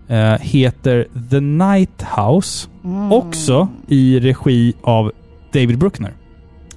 eh, heter The Night House. Mm. Också i regi av David Bruckner.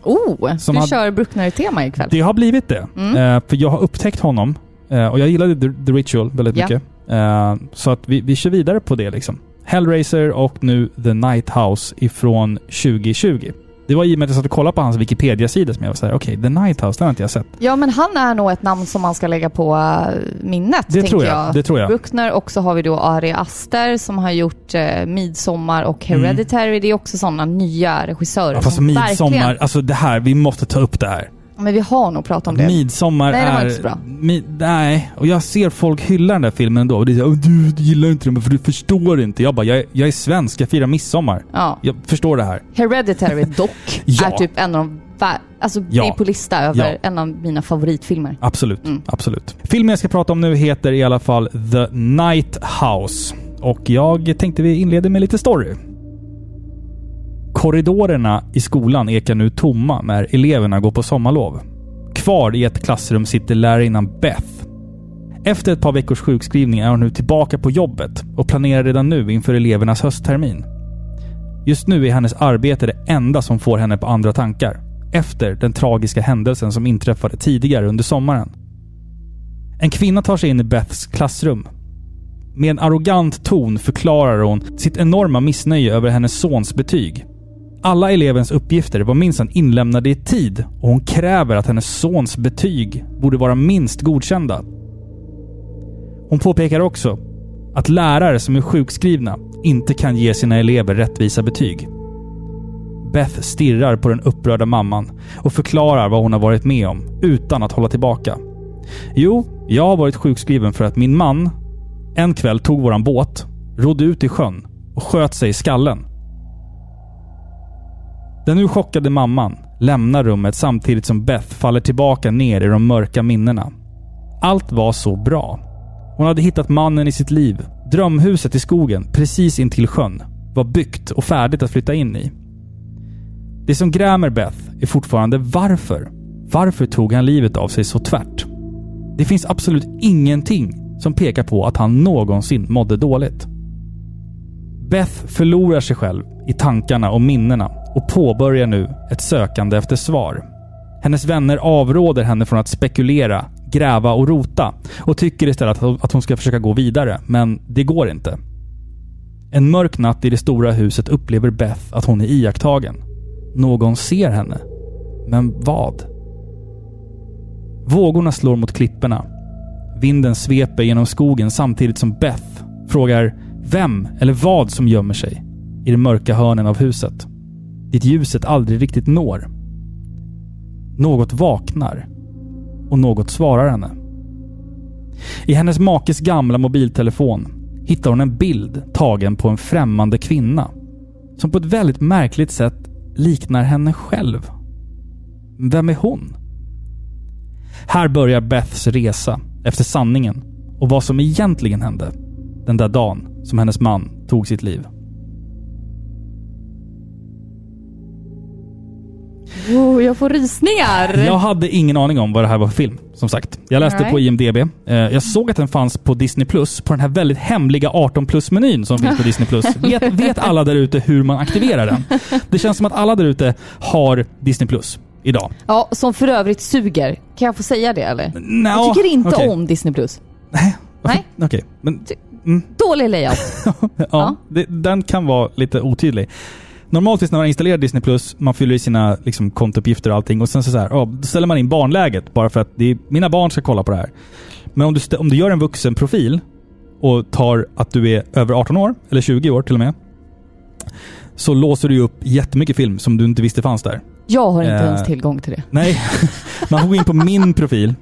Oh, Som du hade- kör Bruckner-tema ikväll. Det har blivit det. Mm. Eh, för jag har upptäckt honom. Eh, och jag gillade The, The Ritual väldigt Ja. mycket. Eh, så att vi, vi kör vidare på det liksom. Hellraiser och nu The Night House ifrån 2020. Det var i och med att jag satt och kollade på hans Wikipedia-sida som jag var såhär, okej, The Night House, den har inte jag sett. Ja, men han är nog ett namn som man ska lägga på eh, minnet, Det tror jag. Det tror jag. Bruckner och så har vi då Ari Aster som har gjort eh, Midsommar och Hereditary. Det är också sådana nya regissörer Mm. Ja, fast som midsommar, verkligen... alltså det här, vi måste ta upp det här. Men vi har nog pratat om det. Midsommar Nej, det var är... inte så bra. Mi, nej, och jag ser folk hylla den där filmen ändå. Och det är så, "Åh, du, du gillar inte den för du förstår inte. Jag bara, jag, är- jag är svensk, jag firar midsommar. Ja. Jag förstår det här. Hereditary dock Ja. är typ en av de... vä- Alltså Ja. det är på lista över Ja. en av mina favoritfilmer. Absolut, Mm. absolut. Filmen jag ska prata om nu heter i alla fall The Night House. Och jag tänkte vi inleder med lite story. Korridorerna i skolan ekar nu tomma när eleverna går på sommarlov. Kvar i ett klassrum sitter lärarinnan Beth. Efter ett par veckors sjukskrivning är hon nu tillbaka på jobbet och planerar redan nu inför elevernas hösttermin. Just nu är hennes arbete det enda som får henne på andra tankar. Efter den tragiska händelsen som inträffade tidigare under sommaren. En kvinna tar sig in i Beths klassrum. Med en arrogant ton förklarar hon sitt enorma missnöje över hennes sons betyg. Alla elevens uppgifter var minsann inlämnade i tid och hon kräver att hennes sons betyg borde vara minst godkända. Hon påpekar också att lärare som är sjukskrivna inte kan ge sina elever rättvisa betyg. Beth stirrar på den upprörda mamman och förklarar vad hon har varit med om utan att hålla tillbaka. Jo, jag har varit sjukskriven för att min man en kväll tog våran båt, rodde ut i sjön och sköt sig i skallen. Den nu chockade mamman lämnar rummet samtidigt som Beth faller tillbaka ner i de mörka minnena. Allt var så bra. Hon hade hittat mannen i sitt liv. Drömhuset i skogen, precis intill sjön, var byggt och färdigt att flytta in i. Det som grämer Beth är fortfarande varför. Varför tog han livet av sig så tvärt? Det finns absolut ingenting som pekar på att han någonsin mådde dåligt. Beth förlorar sig själv i tankarna och minnena och påbörjar nu ett sökande efter svar. Hennes vänner avråder henne från att spekulera, gräva och rota och tycker istället att hon ska försöka gå vidare, men det går inte. En mörk natt i det stora huset upplever Beth att hon är iakttagen. Någon ser henne. Men vad? Vågorna slår mot klipporna. Vinden sveper genom skogen samtidigt som Beth Frågar vem eller vad som gömmer sig i de mörka hörnen av huset. Dit ljuset aldrig riktigt når. Något vaknar och något svarar henne. I hennes makes gamla mobiltelefon hittar hon en bild tagen på en främmande kvinna som på ett väldigt märkligt sätt liknar henne själv. Vem är hon? Här börjar Beths resa efter sanningen och vad som egentligen hände den där dagen som hennes man tog sitt liv. Oh, jag får rysningar! Jag hade ingen aning om vad det här var för film, som sagt. Jag läste Nej. på IMDB. Eh, Jag såg att den fanns på Disney Plus på den här väldigt hemliga 18 plus-menyn som finns på Disney Plus. Vet, vet alla där ute hur man aktiverar den? Det känns som att alla där ute har Disney Plus idag. Ja, som för övrigt suger. Kan jag få säga det eller? Nå, jag tycker inte okej. om Disney+. Plus. Nej. Nej. Okej, men Dålig layout. ja, Ja. Det, den kan vara lite otydlig. Normaltvis när man installerar Disney Plus, man fyller i sina liksom, kontouppgifter och allting och sen så, så här, ja, då ställer man in barnläget bara för att det är, mina barn ska kolla på det här. Men om du, om du gör en vuxen profil och tar att du är över 18 år, eller 20 år till och med, så låser du upp jättemycket film som du inte visste fanns där. Jag har inte Eh. ens tillgång till det. Nej, man får gå in på min profil.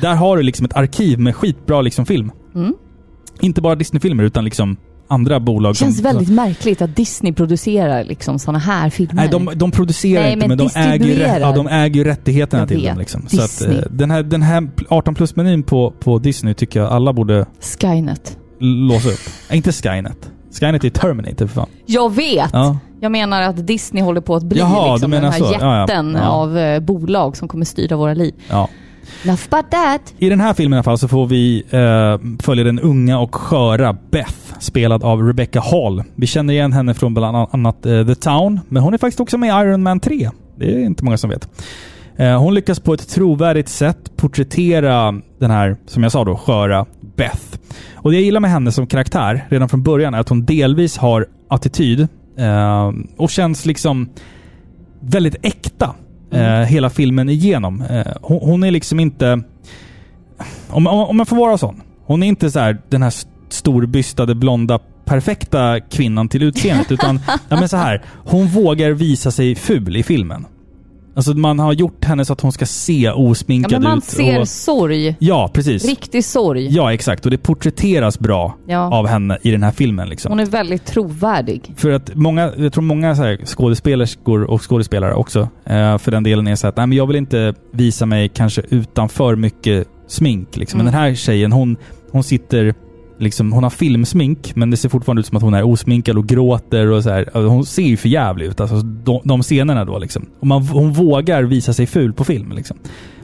Där har du liksom ett arkiv med skitbra liksom film. Mm. Inte bara Disney-filmer utan liksom andra bolag. Det känns som, väldigt märkligt att Disney producerar liksom såna här filmer. Nej, de, de producerar Nej, inte, men men, de, äger ju, ja, de äger ju rättigheterna Jag till vet. dem. Liksom. Så att, eh, den här, den här 18 plus-menyn på, på Disney tycker jag alla borde Skynet. låsa upp. Nej, inte Skynet. Skynet är Terminator för fan. Jag vet! Ja. Jag menar att Disney håller på att bli Jaha, liksom den här så. Ja, ja. jätten Ja. av eh, bolag som kommer styra våra liv. Ja. Enough about that. I den här filmen i alla fall så får vi eh, följa den unga och sköra Beth, spelad av Rebecca Hall. Vi känner igen henne från bland annat eh, The Town, men hon är faktiskt också med i Iron Man 3. Det är inte många som vet. Eh, hon lyckas på ett trovärdigt sätt porträttera den här, som jag sa då, sköra Beth. Och det jag gillar med henne som karaktär redan från början är att hon delvis har attityd eh, och känns liksom väldigt äkta eh, hela filmen igenom. Eh, hon, hon är liksom inte... Om, om, om jag får vara sån. Hon är inte så här den här st- storbystade, blonda, perfekta kvinnan till utseendet. utan, ja men så här. Hon vågar visa sig ful i filmen. Alltså man har gjort henne så att hon ska se Ja, osminkad men man ut. ser och, sorg. ja, precis. Riktig sorg. Ja, exakt. Och det porträtteras bra Ja. av henne i den här filmen. Liksom. Hon är väldigt trovärdig. För att många, jag tror många så skådespelerskor och skådespelare också, eh, för den delen är så att nej, men jag vill inte visa mig kanske utan för mycket smink. Liksom. Men Mm. den här tjejen, hon, hon sitter Liksom, hon har filmsmink, men det ser fortfarande ut som att hon är osminkad och gråter och så här. Alltså, Hon ser ju för jävligt ut, alltså de, de scenerna då liksom. Och man, hon vågar visa sig ful på film liksom.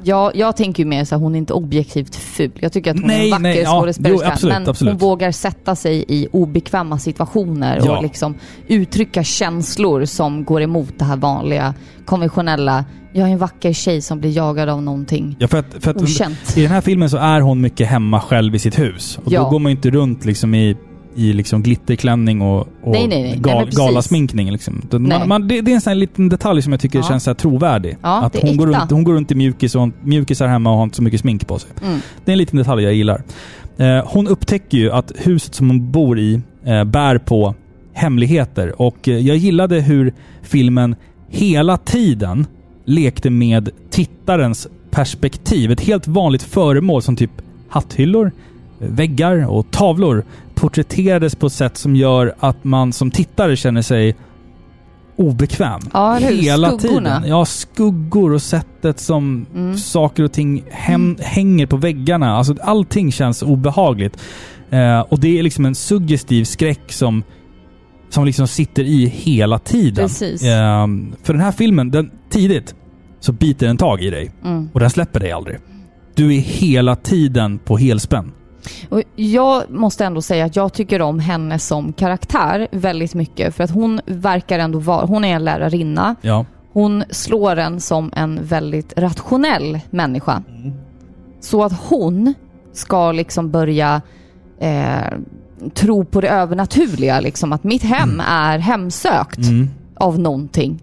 Ja, jag tänker ju mer så här, hon är inte objektivt ful. Jag tycker att hon är Nej, en vacker ja, skådespelerska. absolut, men absolut. hon vågar sätta sig i obekväma situationer Ja. och liksom uttrycka känslor som går emot det här vanliga, konventionella. Jag är en vacker tjej som blir jagad av någonting. Ja, för att, för att Okänt. I den här filmen så är hon mycket hemma själv i sitt hus. Och Ja. då går man ju inte runt liksom i, i liksom glitterklänning och, och Nej, nej, nej. Gal, galasminkning. Liksom. Man, man, det, det är en sån liten detalj som jag tycker Ja. känns så trovärdig. Ja, att hon, går runt, hon går runt i mjukis och mjukisar hemma och har inte så mycket smink på sig. Mm. Det är en liten detalj jag gillar. Eh, hon upptäcker ju att huset som hon bor i eh, bär på hemligheter. Och eh, jag gillade hur filmen hela tiden lekte med tittarens perspektiv. Ett helt vanligt föremål som typ hatthyllor, eh, väggar och tavlor porträtterades på ett sätt som gör att man som tittare känner sig obekväm. Ja? Hela Skuggorna. tiden. Ja, skuggor och sättet som Mm. saker och ting hem, hänger på väggarna. Alltså allting känns obehagligt. Eh, och det är liksom en suggestiv skräck som, som liksom sitter i hela tiden. Eh, för den här filmen, den, tidigt så biter den tag i dig. Mm. Och den släpper dig aldrig. Du är hela tiden på helspänn. Och jag måste ändå säga att jag tycker om henne som karaktär väldigt mycket. För att hon verkar ändå vara, hon är en lärarinna. Ja. Hon slår en som en väldigt rationell människa. Så att hon ska liksom börja eh, tro på det övernaturliga. Liksom, att mitt hem är hemsökt Mm. av någonting.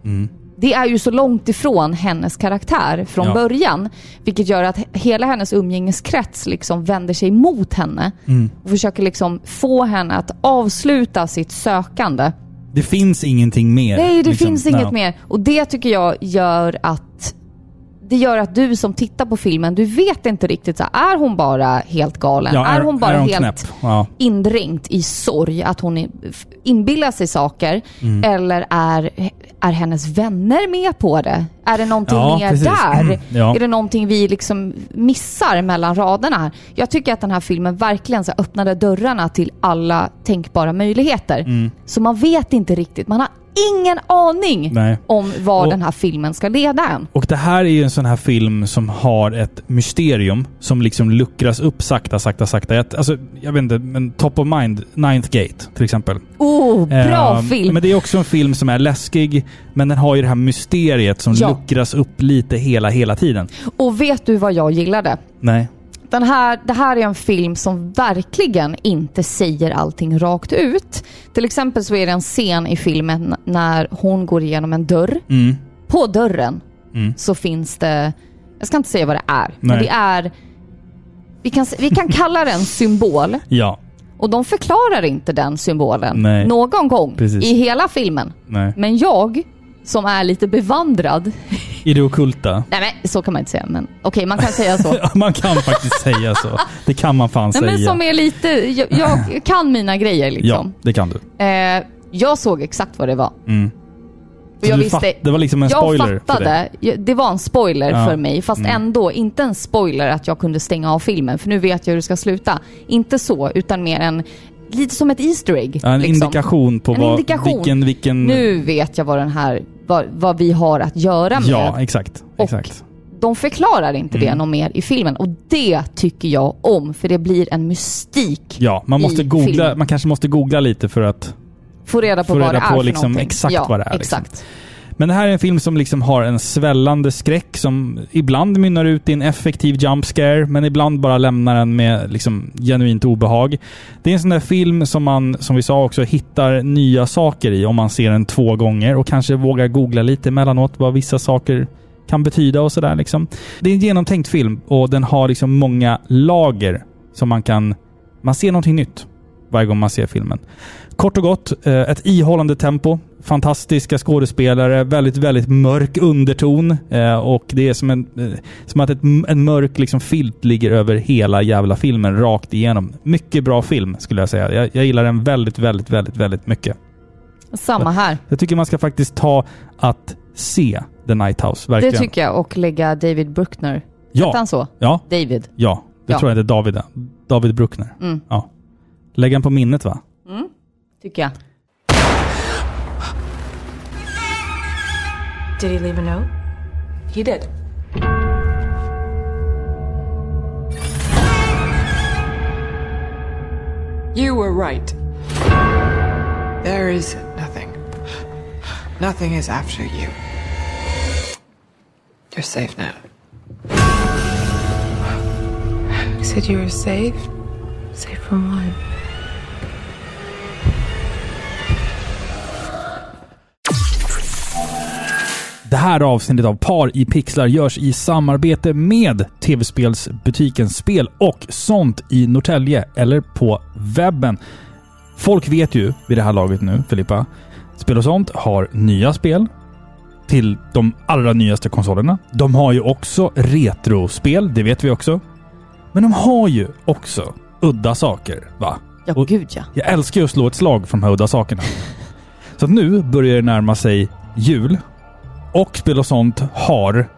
Det är ju så långt ifrån hennes karaktär från Ja. början. Vilket gör att hela hennes umgängeskrets liksom vänder sig mot henne. Mm. Och försöker liksom få henne att avsluta sitt sökande. Det finns ingenting mer. Nej, det liksom. finns inget Ja. mer. Och det tycker jag gör att det gör att du som tittar på filmen, du vet inte riktigt så här, är hon bara helt galen? Ja, är, hon bara är hon helt? Ja. indränkt i sorg, att hon är- inbillar sig saker? Mm. Eller är, är hennes vänner med på det? Är det någonting Ja, mer precis. där? Mm, ja. Är det någonting vi liksom missar mellan raderna här? Jag tycker att den här filmen verkligen så öppnade dörrarna till alla tänkbara möjligheter. Mm. Så man vet inte riktigt, man har ingen aning Nej. om var Och- den här filmen ska leda en. Och det här är ju en sån här film som har ett mysterium som liksom luckras upp sakta, sakta, sakta. Jag, alltså, jag vet inte, men top of mind, Ninth Gate till exempel. Oh, bra Eh, film! Men det är också en film som är läskig, men den har ju det här mysteriet som Ja. luckras upp lite hela, hela tiden. Och vet du vad jag gillade? Nej. Den här, det här är en film som verkligen inte säger allting rakt ut. Till exempel så är det en scen i filmen när hon går igenom en dörr. Mm. På dörren Mm. så finns det, jag ska inte säga vad det är, men Nej. det är, vi kan, vi kan kalla det en symbol. Ja. Och de förklarar inte den symbolen Nej. någon gång Precis. i hela filmen. Nej. Men jag, som är lite bevandrad, I det ockulta. nej men så kan man inte säga, men okej man kan säga så. Ja, man kan faktiskt säga så. Det kan man fan Nej, säga. men som är lite, jag, jag kan mina grejer Ja, liksom. det kan du. Eh, jag såg exakt vad det var. Mm. Och jag visste, det var liksom en jag spoiler för fattade, dig? jag- det var en spoiler Ja. för mig. Fast Mm. ändå inte en spoiler att jag kunde stänga av filmen. För nu vet jag hur det ska sluta. Inte så, utan mer en, lite som ett Easter egg. Ja, en liksom. indikation på En vad, indikation. vilken... vilken Nu vet jag vad den här, vad, vad vi har att göra med. Ja, exakt. Och exakt. De förklarar inte det Mm. något mer i filmen. Och det tycker jag om. För det blir en mystik. Ja, man måste googla, filmen. man kanske måste googla lite för att Få reda på få vad reda det är på för liksom någonting. exakt ja, vad det är. liksom. Men det här är en film som liksom har en svällande skräck som ibland mynnar ut i en effektiv jump scare, men ibland bara lämnar en med liksom genuint obehag. Det är en sån där film som man, som vi sa också, hittar nya saker i om man ser den två gånger och kanske vågar googla lite emellanåt vad vissa saker kan betyda och sådär liksom. Det är en genomtänkt film och den har liksom många lager som man kan... Man ser någonting nytt varje gång man ser filmen. Kort och gott, eh, ett ihållande tempo. Fantastiska skådespelare, väldigt, väldigt mörk underton. eh, Och det är som, en, eh, som att ett, en mörk liksom filt ligger över hela jävla filmen rakt igenom. Mycket bra film skulle jag säga. Jag, jag gillar den väldigt, väldigt, väldigt, väldigt mycket. Samma här. Jag tycker man ska faktiskt ta att se The Night House, verkligen. Det tycker jag. Och lägga David Bruckner. Ja. Hette han så? Ja, David. ja. Det Ja. tror jag är David. är. David Bruckner. Mm. Ja. Lägg den på minnet va? Mm. Tycker jag. Did he leave a note? He did. You were right. There is nothing. Nothing is after you. You're safe now. You said you were safe? Safe from what? Här avsnittet av Par i pixlar görs i samarbete med tv-spelsbutiken Spel och sånt i Norrtälje eller på webben. Folk vet ju vid det här laget nu, Filippa, Spel och sånt har nya spel till de allra nyaste konsolerna. De har ju också retrospel, det vet vi också. Men de har ju också udda saker, va? Ja, Och gud ja. Jag älskar ju att slå ett slag för de här udda sakerna. Så nu börjar det närma sig jul. Och Spel och sånt har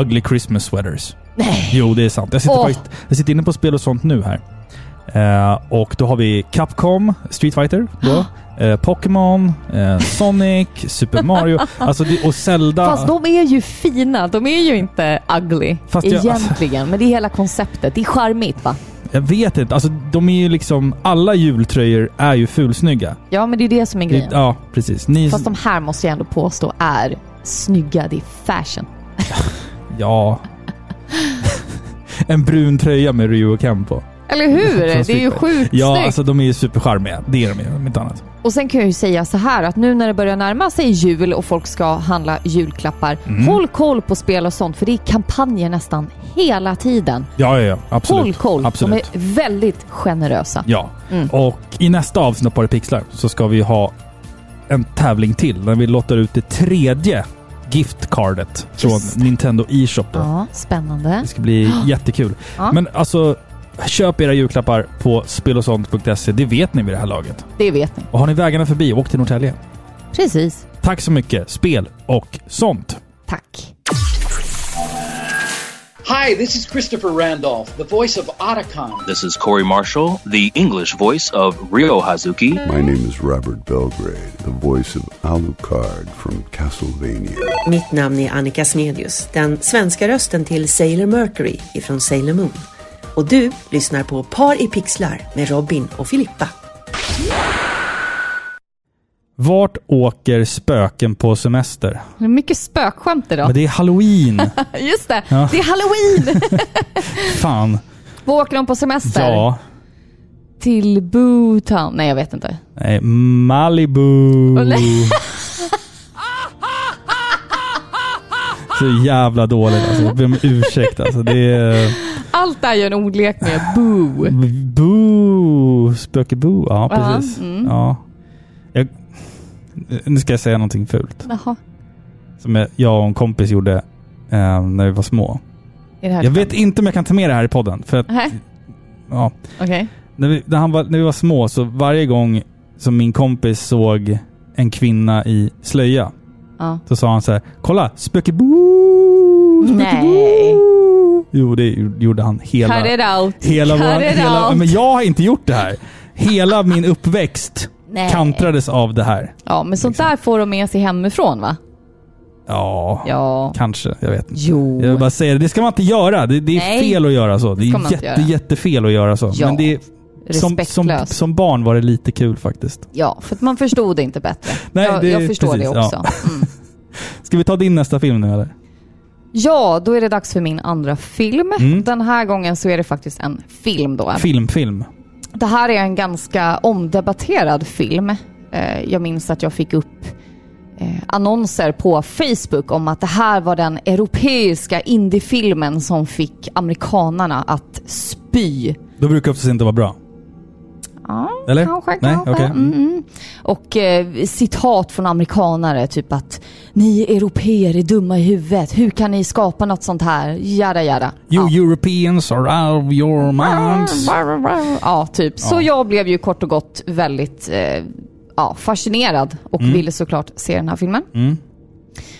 Ugly Christmas Sweaters. Nej. Jo, det är sant. Jag sitter, Åh. faktiskt, jag sitter inne på Spel och sånt nu här. Eh, och då har vi Capcom, Street Fighter då. Eh, Pokémon, eh, Sonic, Super Mario. Alltså det, och Zelda. Fast de är ju fina. De är ju inte ugly Fast jag- egentligen. Men det är hela konceptet. Det är charmigt va? Jag vet inte. Alltså de är ju liksom... Alla jultröjor är ju fulsnygga. Ja, men det är det som är Det, grejen. ja, precis. Ni, Fast de här måste jag ändå påstå är snygga. Det är fashion. Ja. en brun tröja med Ryu och Ken på. Eller hur? Det är ju sjukt Ja, snyggt. alltså de är ju supercharmiga. Det är de ju, om inte annat. Och sen kan jag ju säga så här att nu när det börjar närma sig jul och folk ska handla julklappar, Mm. håll koll på spel och sånt för det är kampanjer nästan hela tiden. Ja, ja, ja. Absolut. Håll koll. Absolut. De är väldigt generösa. Ja. Mm. Och i nästa avsnitt av Pixlar så ska vi ha en tävling till där vi lottar ut det tredje giftcardet från. Nintendo eShop. Då. Ja, spännande. Det ska bli jättekul. Ja. Men alltså, köp era julklappar på spelosont.se. Det vet ni vid det här laget. Det vet ni. Och har ni vägarna förbi, åk till Norrtälje. Precis. Tack så mycket, Spel och sånt. Tack. Hi, this is Christopher Randolph, the voice of Otacon. This is Corey Marshall, the English voice of Ryo Hazuki. My name is Robert Belgrade, the voice of Alucard from Castlevania. Mitt namn är Annika Smedius, den svenska rösten till Sailor Mercury ifrån Sailor Moon. Och du lyssnar på Par i pixlar med Robin och Filippa. Vart åker spöken på semester? Det är mycket spökskämt idag. Men det är halloween. Just det, Ja. det är halloween! Fan. Var åker de på semester? Ja. Till Bhutan? Nej, jag vet inte. Nej, Malibu. Nej. Så jävla dåligt alltså. Jag ber om ursäkt alltså. Det är... Allt är ju en ordlek med boo. Boo! Spöke-boo. Ja, Ja, precis. mm. Ja. Jag, nu ska jag säga någonting fult. Jaha. Som jag, och en kompis gjorde eh, när vi var små. Är det här Jag vet inte om jag kan ta med det här i podden. För att, ja, okej. när, vi, när, han var, när vi var små så varje gång som min kompis såg en kvinna i slöja Ja. så sa han så här: Kolla! Spöke-boo! Nej. Jo, det gjorde han hela... Cut it out. Hela Cut våran, it hela, out. men jag har inte gjort det här. Hela min uppväxt Nej. kantrades av det här. Ja, men sånt där får de med sig hemifrån va? Ja, Ja. kanske. Jag vet inte. Jo. Jag vill bara säga det, det ska man inte göra. Det, det är Nej. fel att göra så. Det Det är jätte, jättefel att göra så. Ja. Men det är, som, som, som barn var det lite kul faktiskt. Ja, för att man förstod det inte bättre. Nej, jag, det- jag förstår precis, det också. ja. Mm. Ska vi ta din nästa film nu eller? Ja, då är det dags för min andra film. Mm. Den här gången så är det faktiskt en film då. Film, film. Det här är en ganska omdebatterad film. Eh, jag minns att jag fick upp eh, annonser på Facebook om att det här var den europeiska indiefilmen som fick amerikanarna att spy. Då brukar oftast inte vara bra. Ja, Eller? kanske, Nej, kanske. okej. Mm. Mm. Och eh, citat från amerikanare, typ att ni europeer är dumma i huvudet. Hur kan ni skapa något sånt här? Jada jada. You Europeans are out of your minds. Ja, typ. Så Ja. jag blev ju kort och gott väldigt eh, ja, fascinerad och Mm. ville såklart se den här filmen.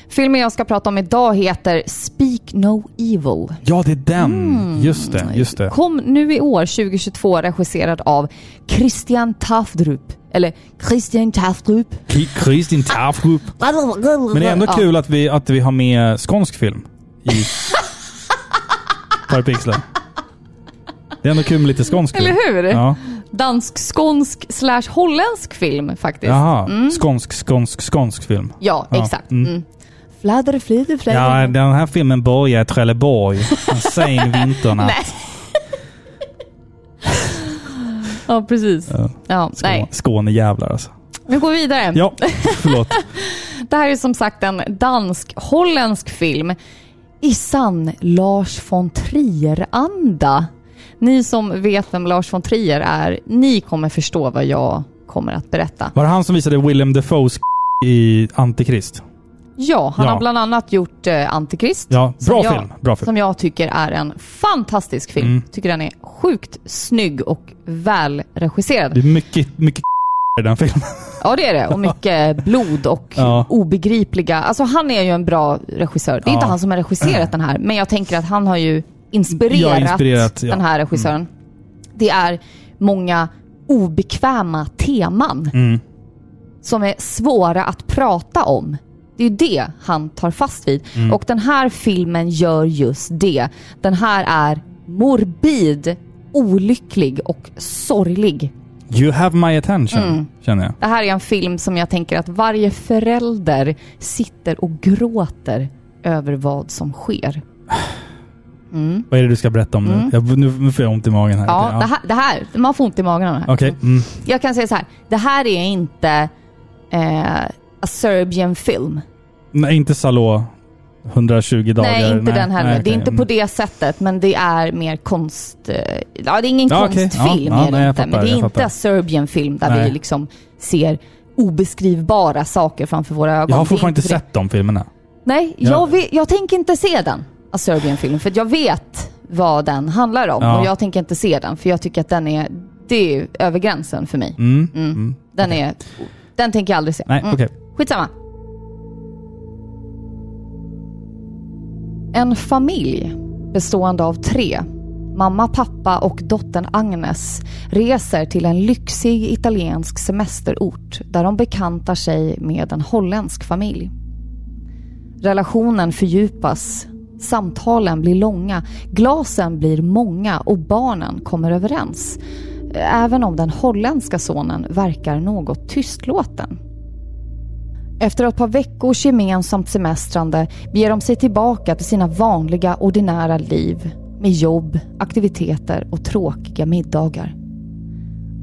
Filmen jag ska prata om idag heter Speak No Evil. Ja, det är den. Mm. Just det, just det. Kom nu i år, 2022, regisserad av Christian Tafdrup. Eller Christian Tafdrup. Kristin Tafrup. Men det är ändå Ja. kul att vi, att vi har med skånsk film i Parapixlar. Det är ändå kul med lite skånsk film. Eller hur? Ja. Dansk-skånsk slash holländsk film faktiskt. Jaha, Mm. skånsk, skånsk, skånsk film. Ja, exakt. Mm. Mm. Fladder, flider, fladder. Ja, den här filmen börjar i Trelleborg en sen vinternatt. Nej. Ja, precis. Ja. Ja, nej. Skå- Skånejävlar alltså. Vi går vidare. Ja, förlåt. Det här är som sagt en dansk-holländsk film i sann Lars von Trier-anda. Ni som vet vem Lars von Trier är, ni kommer förstå vad jag kommer att berätta. Var det han som visade Willem Dafoes i Antikrist? Ja, han Ja. har bland annat gjort eh, Antikrist. Ja, som bra jag, film, bra film. Som jag tycker är en fantastisk film. Mm. Tycker den är sjukt snygg och välregisserad. Det är mycket, mycket i den filmen. Ja, det är det. Och mycket blod och Ja. obegripliga... Alltså han är ju en bra regissör. Det är inte Ja. han som har regisserat den här, men jag tänker att han har ju inspirerat, Ja, inspirerat, ja. den här regissören. Det är många obekväma teman Mm. som är svåra att prata om. Det är ju det han tar fast vid. Mm. Och den här filmen gör just det. Den här är morbid, olycklig och sorglig. You have my attention, Mm. känner jag. Det här är en film som jag tänker att varje förälder sitter och gråter över vad som sker. Vad är det du ska berätta om nu? Mm. Jag, nu, nu får jag ont i magen här. Ja, Okej, Det, här, det här, man får ont i magen av det här. Okej. Mm. Jag kan säga så här, det här är inte eh, a Serbian film. Nej, inte Salå 120 dagar. nej, inte den heller. nej, det är inte på det sättet, men det är mer konst... Eh, ja, det är ingen Ja, konstfilm, Ja, ja, är det nej, jag inte. fattar, men det är jag inte Serbian film där Nej. vi liksom ser obeskrivbara saker framför våra ögon. Jag har fortfarande inte sett de filmerna. Nej, Ja. jag, vet, jag tänker inte se den, A Serbian Film, för jag vet vad den handlar om. Och jag tänker inte se den, för jag tycker att den är, det är över gränsen för mig. Mm. Mm. Mm. Den, är, den tänker jag aldrig se. Nej, Mm. okej. Skitsamma. En familj bestående av tre, mamma, pappa och dottern Agnes, reser till en lyxig italiensk semesterort där de bekantar sig med en holländsk familj. Relationen fördjupas, samtalen blir långa, glasen blir många och barnen kommer överens. Även om den holländska sonen verkar något tystlåten. Efter ett par veckors gemensamt semestrande beger de sig tillbaka till sina vanliga ordinära liv med jobb, aktiviteter och tråkiga middagar.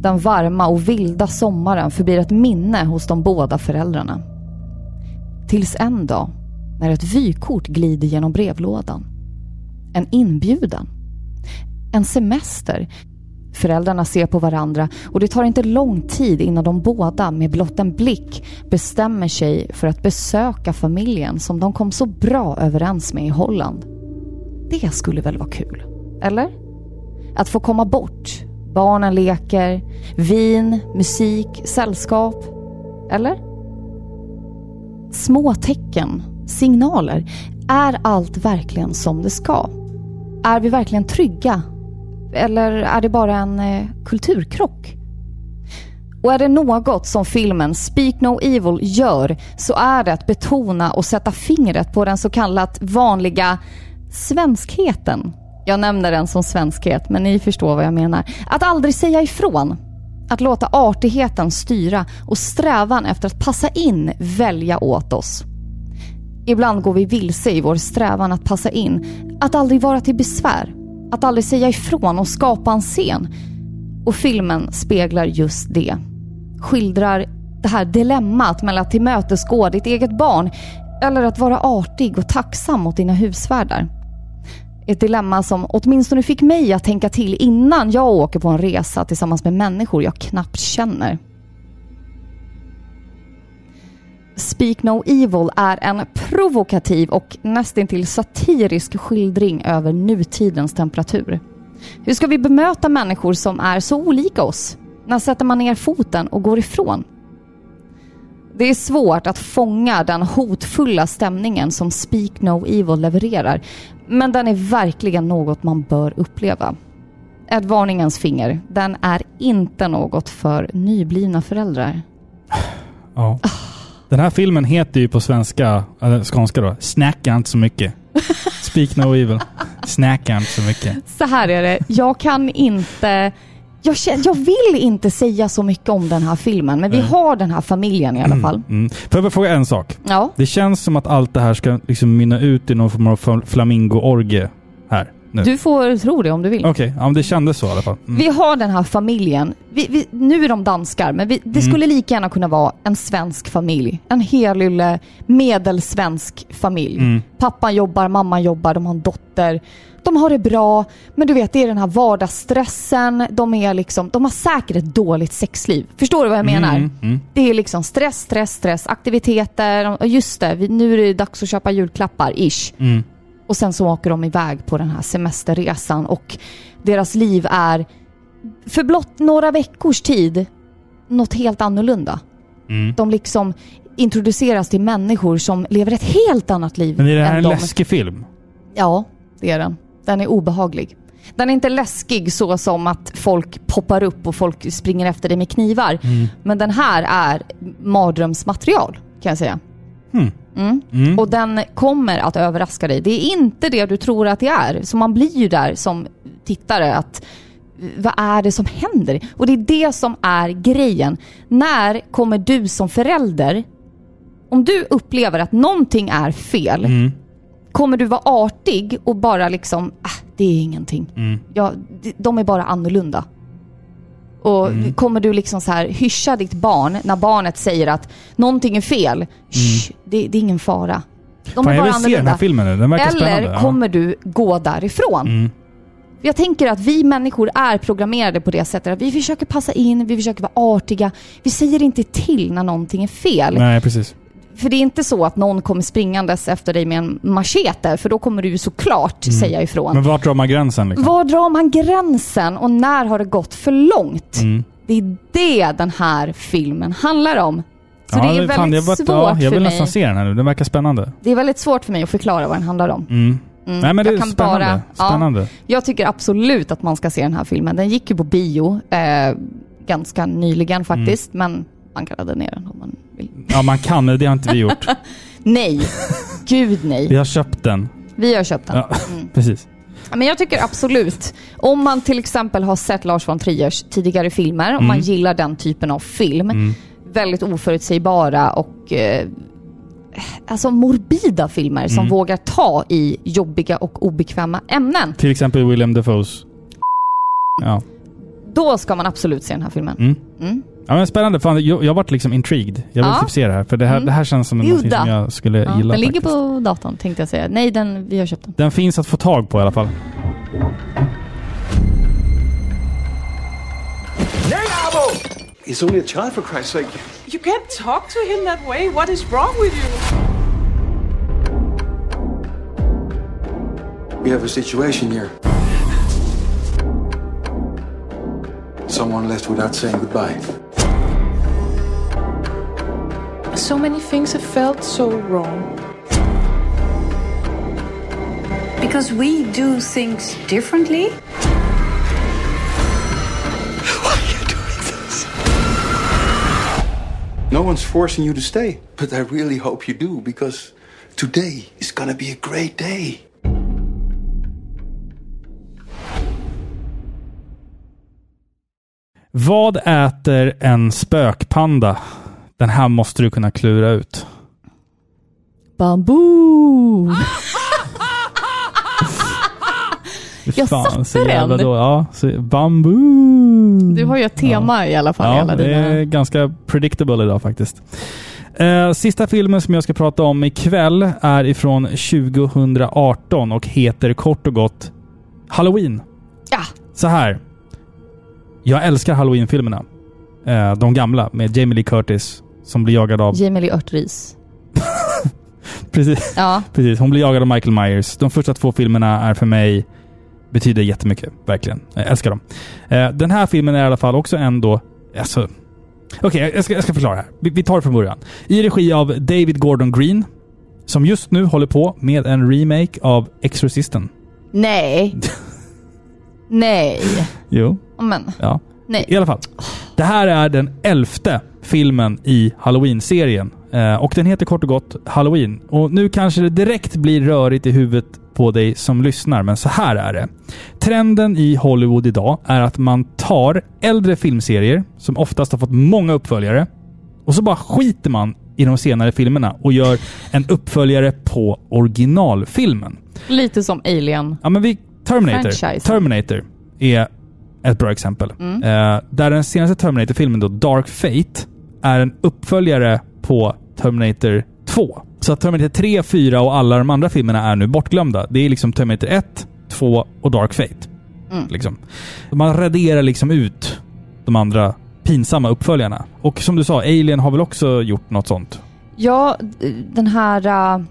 Den varma och vilda sommaren förblir ett minne hos de båda föräldrarna. Tills en dag när ett vykort glider genom brevlådan. En inbjudan. En semester. Föräldrarna ser på varandra och det tar inte lång tid innan de båda med blott en blick bestämmer sig för att besöka familjen som de kom så bra överens med i Holland. Det skulle väl vara kul? Eller? Att få komma bort. Barnen leker, vin, musik, sällskap. Eller? Små tecken, signaler. Är allt verkligen som det ska? Är vi verkligen trygga? Eller är det bara en eh, kulturkrock? Och är det något som filmen Speak No Evil gör så är det att betona och sätta fingret på den så kallat vanliga svenskheten. Jag nämner den som svenskhet, men ni förstår vad jag menar. Att aldrig säga ifrån. Att låta artigheten styra och strävan efter att passa in välja åt oss. Ibland går vi vilse i vår strävan att passa in, att aldrig vara till besvär, att aldrig säga ifrån och skapa en scen. Och filmen speglar just det. Skildrar det här dilemmat mellan att tillmötesgå ditt eget barn eller att vara artig och tacksam mot dina husvärdar. Ett dilemma som åtminstone fick mig att tänka till innan jag åker på en resa tillsammans med människor jag knappt känner. Speak No Evil är en provokativ och nästintill satirisk skildring över nutidens temperatur. Hur ska vi bemöta människor som är så olika oss? När sätter man ner foten och går ifrån? Det är svårt att fånga den hotfulla stämningen som Speak No Evil levererar, men den är verkligen något man bör uppleva. Ett varningens finger. Den är inte något för nyblivna föräldrar. Ja. Den här filmen heter ju på svenska, eller skånska då, Snacka inte så mycket. Speak no evil. Snacka inte så mycket. Så här är det. Jag kan inte... Jag, känner, jag vill inte säga så mycket om den här filmen, men vi Mm. har den här familjen i alla fall. Mm. Får jag bara fråga en sak? Ja. Det känns som att allt det här ska liksom mynna ut i någon form av fl- flamingo-orgie. Nu. Du får tro det om du vill. Okej, ja, men det kändes så i alla fall. Mm. Vi har den här familjen. Vi, vi, nu är de danskar, men vi, det Mm. skulle lika gärna kunna vara en svensk familj. En helylle medelsvensk familj. Mm. Pappan jobbar, mamman jobbar, de har en dotter. De har det bra, men du vet, det är den här vardagsstressen. De, är liksom, de har säkert ett dåligt sexliv. Förstår du vad jag menar? Mm, mm. Det är liksom stress, stress, stress, aktiviteter. Just det, nu är det dags att köpa julklappar, ish. Mm. Och sen så åker de iväg på den här semesterresan och deras liv är för blott några veckors tid något helt annorlunda. Mm. De liksom introduceras till människor som lever ett helt annat liv Men är det här en de. läskig film? Ja, det är den. Den är obehaglig. Den är inte läskig så som att folk poppar upp och folk springer efter dig med knivar. Mm. Men den här är mardrömsmaterial kan jag säga. Hmm. Mm. Mm. Och den kommer att överraska dig. Det är inte det du tror att det är. Så man blir ju där som tittare att vad är det som händer? Och det är det som är grejen. När kommer du som förälder, om du upplever att någonting är fel, Mm. kommer du vara artig och bara liksom, äh, det är ingenting. Mm. Ja, de är bara annorlunda. Och Mm. kommer du liksom så här hyscha ditt barn när barnet säger att någonting är fel. Shh, det, det är ingen fara. De Mm. Fan, är jag bara vill se den här filmen nu. Den verkar Eller spännande. ja. kommer du gå därifrån? Mm. Jag tänker att vi människor är programmerade på det sättet att vi försöker passa in, vi försöker vara artiga. Vi säger inte till när någonting är fel. Nej, precis. För det är inte så att någon kommer springandes efter dig med en machete, för då kommer du ju såklart Mm. säga ifrån. Men vart drar man gränsen? Liksom? Var drar man gränsen och när har det gått för långt? Mm. Det är det den här filmen handlar om. Så Ja, det är väldigt fan, jag, var- svårt ja, jag för vill mig. nästan se den här nu. Den verkar spännande. Det är väldigt svårt för mig att förklara vad den handlar om. Mm. Mm, Nej, men det jag är kan spännande. bara- ja. spännande. Jag tycker absolut att man ska se den här filmen. Den gick ju på bio eh, ganska nyligen faktiskt, Mm. men man kan ladda ner den om man vill. Ja, man kan, det har inte vi gjort. Nej, gud nej. Vi har köpt den. Vi har köpt den. Ja, Mm. precis. Men jag tycker absolut, om man till exempel har sett Lars von Triers tidigare filmer, om man Mm. gillar den typen av film, Mm. väldigt oförutsägbara och eh, alltså morbida filmer som Mm. vågar ta i jobbiga och obekväma ämnen. Till exempel William Defoes. Ja. Då ska man absolut se den här filmen. Ja men spännande. Fan, jag, jag har varit liksom intrigued. Jag vill Ja. typ se det här. För det här, Mm. det här känns som något som jag skulle Ja, gilla den ligger faktiskt. på datorn tänkte jag säga. Nej, den, vi har köpt den. Den finns att få tag på i alla fall. He's only a child, for Christ's sake. You can't talk to him that way. What is wrong with you? We have a situation here. Someone left without saying goodbye. So many things have felt so wrong. Because we do things differently. Why are you doing this? No one's forcing you to stay, but I really hope you do because today is gonna be a great day. Vad äter en spökpanda? Den här måste du kunna klura ut. Bambu! Jag Fan, satte den. Då, ja, så, bambu! Du har ju ett tema i alla fall. Ja, alla det dina... är ganska predictable idag faktiskt. Eh, sista filmen som jag ska prata om ikväll är ifrån 2018 och heter kort och gott Halloween. Ja. Så här. Jag älskar Halloween-filmerna. Eh, de gamla med Jamie Lee Curtis som blir jagad av... Jamie Lee Örtris. Precis. Ja. Precis. Hon blir jagad av Michael Myers. De första två filmerna är för mig betyder jättemycket. Verkligen. Jag älskar dem. Eh, den här filmen är i alla fall också ändå... Alltså, Okej, jag, ska, jag ska förklara här. Vi, vi tar det från början. I regi av David Gordon Green, som just nu håller på med en remake av Exorcisten. Nej. Nej. Jo. Men. Ja. Nej. I alla fall. Det här är den elfte filmen i Halloween-serien. Eh, och den heter kort och gott Halloween. Och nu kanske det direkt blir rörigt i huvudet på dig som lyssnar, men så här är det. Trenden i Hollywood idag är att man tar äldre filmserier, som oftast har fått många uppföljare, och så bara skiter man i de senare filmerna och gör en uppföljare på originalfilmen. Lite som Alien. Ja, men vi... Terminator. Franchise. Terminator är ett bra exempel. Mm. Eh, där den senaste Terminator-filmen då, Dark Fate, är en uppföljare på Terminator 2. Så att Terminator 3, 4 och alla de andra filmerna är nu bortglömda. Det är liksom Terminator 1, 2 och Dark Fate. Mm. Liksom. Man raderar liksom ut de andra pinsamma uppföljarna. Och som du sa, Alien har väl också gjort något sånt? Ja, den här uh,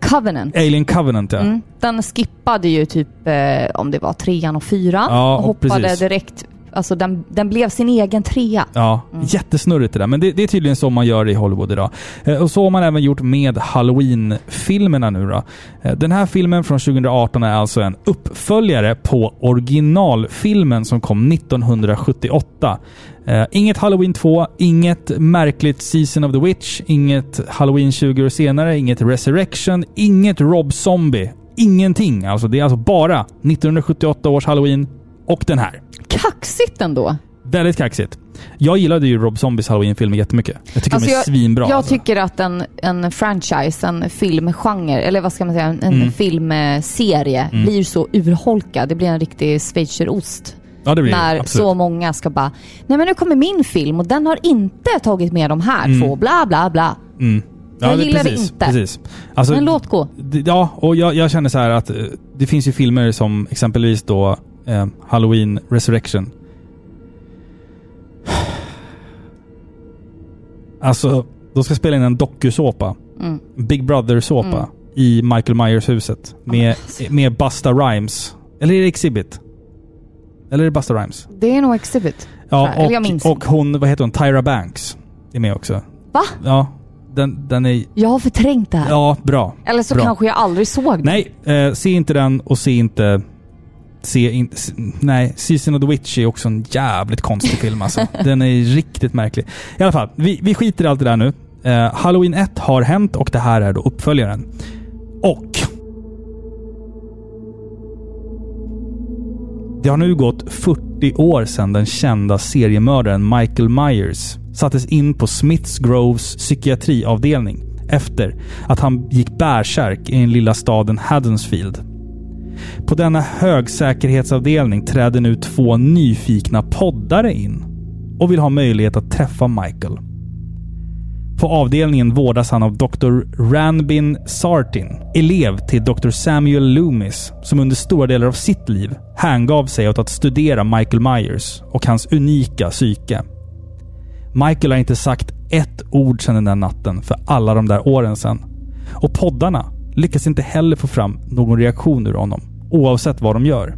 Covenant. Alien Covenant, ja. Mm. Den skippade ju typ, eh, om det var trean och fyran. Ja, och hoppade precis. direkt, alltså den, den blev sin egen trea. Ja, jättesnurrigt det där. Men det, det är tydligen så man gör i Hollywood idag. Eh, och så har man även gjort med Halloween-filmerna nu då. Eh, den här filmen från 2018 är alltså en uppföljare på originalfilmen som kom 1978. Eh, inget Halloween 2, inget märkligt Season of the Witch, inget Halloween 20 år senare, inget Resurrection, inget Rob Zombie. Ingenting. Alltså det är alltså bara 1978 års Halloween och den här. Kaxigt ändå. Väldigt kaxigt. Jag gillade ju Rob Zombies Halloween-filmer jättemycket. Jag tycker Alltså de är jag, svinbra. jag alltså. tycker att en, en franchise, en filmgenre, eller vad ska man säga, en, en Mm. filmserie Mm. blir så urholkad. Det blir en riktig schweizerost. Ja, det blir det. när Absolut. så många ska bara, nej men nu kommer min film och den har inte tagit med de här Mm. två, bla bla bla. Mm. Jag gillar det precis, inte. Precis. Alltså, men låt gå. Ja, och jag, jag känner så här att eh, det finns ju filmer som exempelvis då eh, Halloween Resurrection. Alltså, de ska spela in en dokusåpa. Mm. Big Brother-såpa. Mm. I Michael Myers-huset. Med, med Busta Rhymes. Eller är det Exhibit? Eller är det Busta Rhymes? Det är nog Exhibit. Ja, Eller jag minns och, och hon, vad heter hon? Tyra Banks är med också. Va? Ja, den, den är... Jag har förträngt det här. Ja, bra. Eller så bra. kanske jag aldrig såg den. Nej, eh, se inte den och se inte... Se in, nej, Season of the Witch är också en jävligt konstig film alltså. Den är riktigt märklig. I alla fall, vi, vi skiter i allt det där nu. Eh, Halloween 1 har hänt och det här är då uppföljaren. Och... Det har nu gått 40 år sedan den kända seriemördaren Michael Myers sattes in på Smiths Groves psykiatriavdelning efter att han gick bärsärk i den lilla staden Haddonsfield. På denna högsäkerhetsavdelning träder nu två nyfikna poddare in och vill ha möjlighet att träffa Michael. På avdelningen vårdas han av Dr. Ranbin Sartin, elev till Dr. Samuel Loomis, som under stora delar av sitt liv hängav sig åt att studera Michael Myers och hans unika psyke. Michael har inte sagt ett ord sedan den där natten för alla de där åren sedan. Och poddarna lyckas inte heller få fram någon reaktion ur honom, oavsett vad de gör.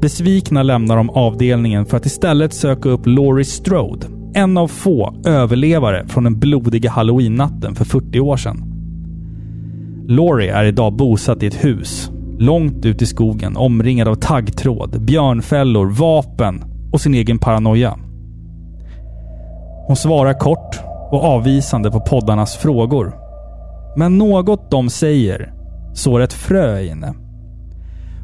Besvikna lämnar de avdelningen för att istället söka upp Laurie Strode, en av få överlevare från den blodiga halloween-natten för 40 år sedan. Laurie är idag bosatt i ett hus, långt ut i skogen, omringad av taggtråd, björnfällor, vapen och sin egen paranoia. Hon svarar kort och avvisande på poddarnas frågor. Men något de säger sår ett frö i henne.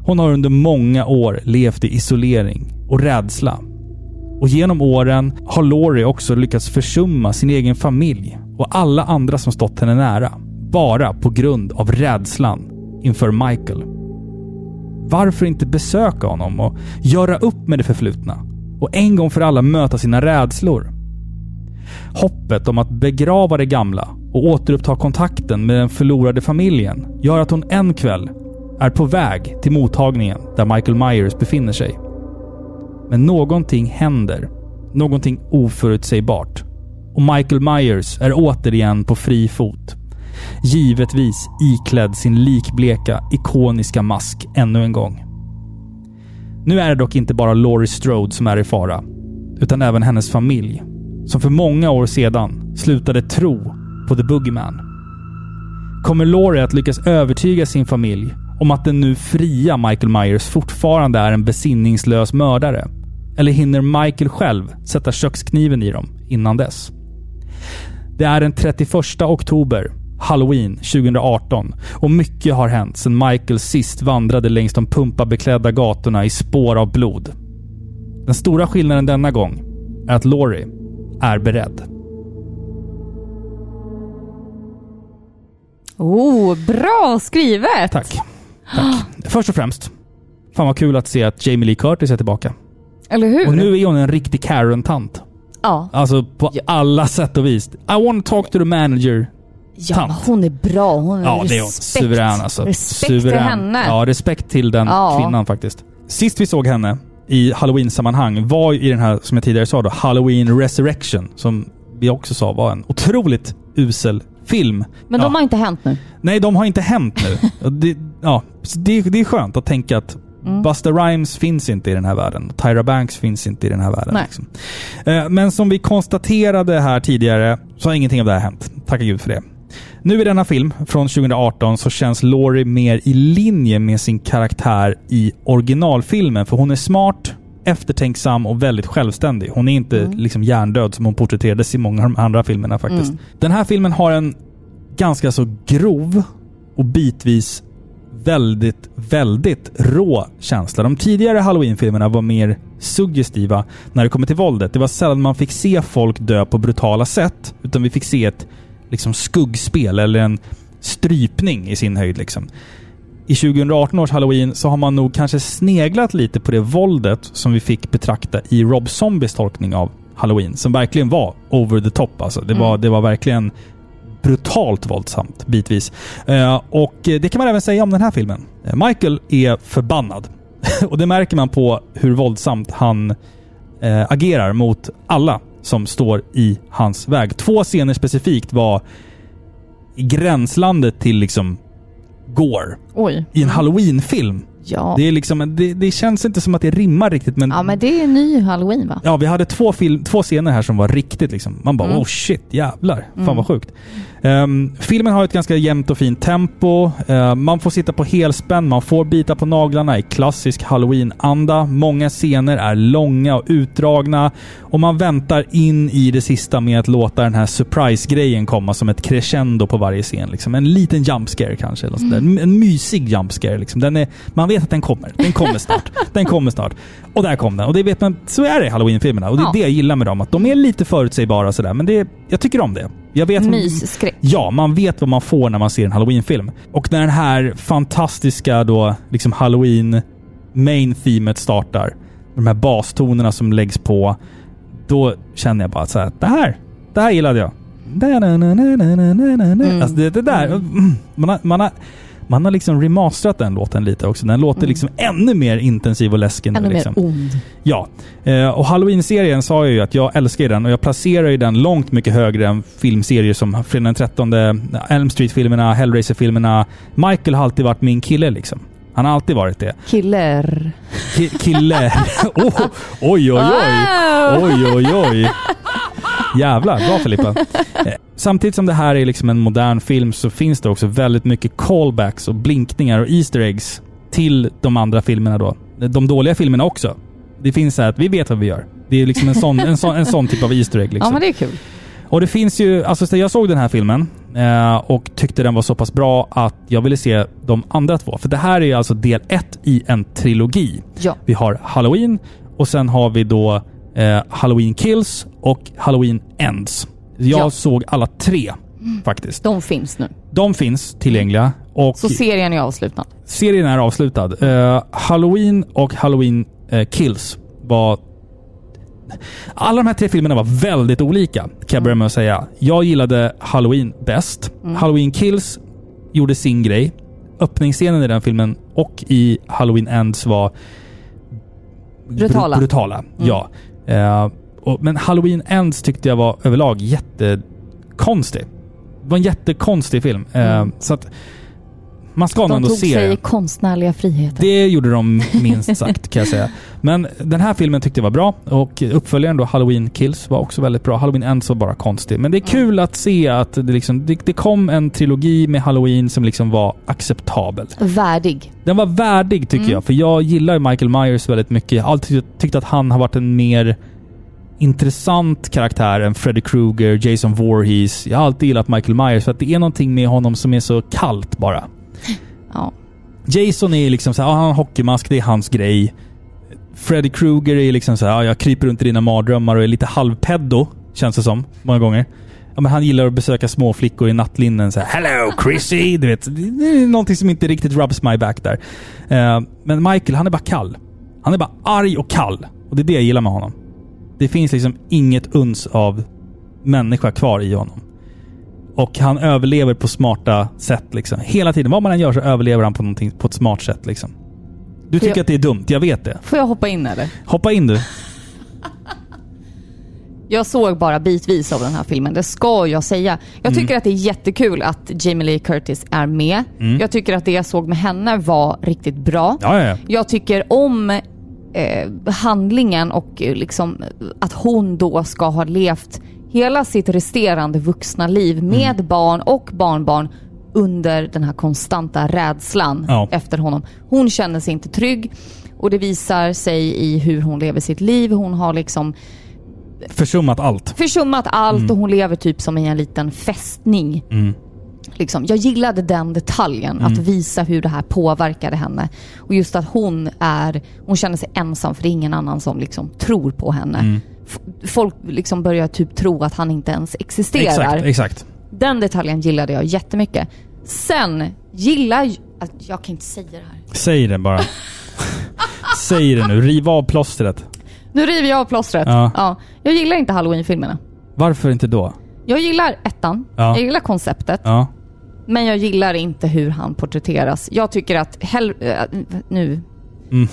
Hon har under många år levt i isolering och rädsla. Och genom åren har Laurie också lyckats försumma sin egen familj och alla andra som stått henne nära. Bara på grund av rädslan inför Michael. Varför inte besöka honom och göra upp med det förflutna? Och en gång för alla möta sina rädslor? Hoppet om att begrava det gamla och återuppta kontakten med den förlorade familjen gör att hon en kväll är på väg till mottagningen där Michael Myers befinner sig. Men någonting händer. Någonting oförutsägbart. Och Michael Myers är återigen på fri fot. Givetvis iklädd sin likbleka, ikoniska mask ännu en gång. Nu är det dock inte bara Laurie Strode som är i fara, utan även hennes familj. Som för många år sedan slutade tro på The Boogeyman. Kommer Laurie att lyckas övertyga sin familj om att den nu fria Michael Myers fortfarande är en besinningslös mördare? Eller hinner Michael själv sätta kökskniven i dem innan dess? Det är den 31 oktober, Halloween 2018 och mycket har hänt sedan Michael sist vandrade längs de pumpabeklädda gatorna i spår av blod. Den stora skillnaden denna gång är att Laurie är beredd. Oh, bra skrivet! Tack. Tack. Först och främst, fan vad kul att se att Jamie Lee Curtis är tillbaka. Eller hur? Och nu är hon en riktig Karen-tant. Ja. Alltså på alla sätt och vis. I want to talk to the manager. Ja, men hon är bra. Hon är Ja, det är hon. respekt. Suverän alltså. Respekt Suverän. till henne. Ja, respekt till den Ja. kvinnan faktiskt. Sist vi såg henne i Halloween-sammanhang var i den här, som jag tidigare sa då, Halloween Resurrection. Som vi också sa var en otroligt usel film. Men ja. de har inte hänt nu. Nej, de har inte hänt nu. Det, ja, det, det är skönt att tänka att Mm. Busta Rhymes finns inte i den här världen. Tyra Banks finns inte i den här världen. Liksom. Eh, Men som vi konstaterade här tidigare så har ingenting av det här hänt. Tacka gud för det. Nu i denna film från 2018 så känns Laurie mer i linje med sin karaktär i originalfilmen. För hon är smart, eftertänksam och väldigt självständig. Hon är inte liksom hjärndöd som hon porträtterades i många av de andra filmerna faktiskt. Mm. Den här filmen har en ganska så grov och bitvis väldigt, väldigt rå känsla. De tidigare Halloween-filmerna var mer suggestiva när det kommer till våldet. Det var sällan man fick se folk dö på brutala sätt, utan vi fick se ett liksom skuggspel eller en strypning i sin höjd. Liksom. I 2018 års Halloween så har man nog kanske sneglat lite på det våldet som vi fick betrakta i Rob Zombies tolkning av Halloween, som verkligen var over the top. Alltså. Det, var, Mm. det var verkligen brutalt våldsamt bitvis. Eh, och det kan man även säga om den här filmen. Eh, Michael är förbannad. och det märker man på hur våldsamt han eh, agerar mot alla som står i hans väg. Två scener specifikt var i gränslandet till liksom gore. Oj. I en halloween-film. Ja. Det, är liksom, det, det känns inte som att det rimmar riktigt men... Ja, men det är ny halloween va? Ja, vi hade två, film, två scener här som var riktigt liksom... Man bara Mm. oh shit, jävlar. Fan Mm. vad sjukt. Ehm, filmen har ett ganska jämnt och fint tempo. Ehm, man får sitta på helspänn, man får bita på naglarna i klassisk halloween-anda. Många scener är långa och utdragna. Och man väntar in i det sista med att låta den här surprise-grejen komma som ett crescendo på varje scen. Liksom. En liten jump scare kanske. Eller. Mm. En, en mysig jump scare. Liksom. Den är, man vet att den kommer. Den kommer snart. den kommer snart. Och där kom den. Och det vet man, så är det i halloween-filmerna. Och det är Ja. det jag gillar med dem. Att de är lite förutsägbara sådär. Men det, jag tycker om det. Jag vet Mysskräck. Ja, man vet vad man får när man ser en halloween-film. Och när den här fantastiska då, liksom halloween main-themet startar, de här bastonerna som läggs på, då känner jag bara så här, det här, det här gillade jag. Mm. Alltså det, det där, man har, man har, man har liksom remasterat den låten lite också. Den låter Mm. liksom ännu mer intensiv och läskig nu. Ännu liksom. mer ond. Ja, eh, och Halloween-serien sa jag ju att jag älskar den och jag placerar ju den långt mycket högre än filmserier som Fredag den 13, Elm Street-filmerna, Hellraiser-filmerna. Michael har alltid varit min kille liksom. Han har alltid varit det. Killer. Ki- kille. oh, oj, oj, oj. Oj, oj, oj. Jävlar, bra Filippa. Eh, Samtidigt som det här är liksom en modern film så finns det också väldigt mycket callbacks och blinkningar och Easter eggs till de andra filmerna då. De dåliga filmerna också. Det finns så här att vi vet vad vi gör. Det är liksom en sån, en sån, en sån typ av Easter egg. Liksom. Ja, men det är kul. Och det finns ju, alltså så jag såg den här filmen eh, och tyckte den var så pass bra att jag ville se de andra två. För det här är ju alltså del ett i en trilogi. Ja. Vi har Halloween och sen har vi då eh, Halloween Kills och Halloween Ends. Jag Ja. såg alla tre faktiskt. De finns nu. De finns tillgängliga och Så serien är avslutad. serien är avslutad. Eh, Halloween och Halloween eh, Kills var... Alla de här tre filmerna var väldigt olika, kan jag börja med att säga. Jag gillade Halloween bäst. Mm. Halloween Kills gjorde sin grej. Öppningsscenen i den filmen och i Halloween Ends var Brutala. bru- brutala. Mm. Ja. Eh, och, men Halloween Ends tyckte jag var överlag jättekonstig. Det var en jättekonstig film. Eh, Mm. Så att man ska De ändå tog se sig den. konstnärliga friheter. Det gjorde de minst sagt kan jag säga. Men den här filmen tyckte jag var bra och uppföljaren då Halloween Kills var också väldigt bra. Halloween Ends var bara konstig. Men det är kul att se att det, liksom, det, det kom en trilogi med Halloween som liksom var acceptabel. Värdig. Den var värdig tycker Mm. jag, för jag gillar Michael Myers väldigt mycket. Jag har alltid tyckt att han har varit en mer intressant karaktär än Freddy Krueger, Jason Voorhees. Jag har alltid gillat Michael Myers för att det är någonting med honom som är så kallt bara. Ja. Jason är liksom såhär, ah, han har en hockeymask, det är hans grej. Freddy Krueger är liksom såhär, ah, jag kryper runt i dina mardrömmar och är lite halvpeddo, känns det som, många gånger. Ja, men han gillar att besöka små flickor i nattlinnen såhär, Hello Chrissy! Du vet, det är någonting som inte riktigt rubs my back där. Eh, men Michael, han är bara kall. Han är bara arg och kall. Och det är det jag gillar med honom. Det finns liksom inget uns av människa kvar i honom. Och han överlever på smarta sätt liksom. Hela tiden. Vad man än gör så överlever han på någonting på ett smart sätt liksom. Du tycker jag- att det är dumt, jag vet det. Får jag hoppa in eller? Hoppa in du. Jag såg bara bitvis av den här filmen, det ska jag säga. Jag Mm. tycker att det är jättekul att Jamie Lee Curtis är med. Mm. Jag tycker att det jag såg med henne var riktigt bra. Ja, ja, ja. Jag tycker om eh, handlingen och eh, liksom att hon då ska ha levt hela sitt resterande vuxna liv med Mm. barn och barnbarn under den här konstanta rädslan Ja. efter honom. Hon känner sig inte trygg och det visar sig i hur hon lever sitt liv. Hon har liksom Försummat allt. försummat allt Mm. och hon lever typ som i en liten fästning. Mm. Liksom, jag gillade den detaljen, Mm. att visa hur det här påverkade henne. Och just att hon är, hon känner sig ensam för det är ingen annan som liksom tror på henne. Folk liksom börjar typ tro att han inte ens existerar. Exakt, exakt. Den detaljen gillade jag jättemycket. Sen gillar jag... Jag kan inte säga det här. Säg det bara. Säg det nu. Riv av plåstret. Nu river jag av plåstret. Ja. Jag gillar inte halloween-filmerna. Varför inte då? Jag gillar ettan. Ja. Jag gillar konceptet. Ja. Men jag gillar inte hur han porträtteras. Jag tycker att... Hel- äh, nu... Mm.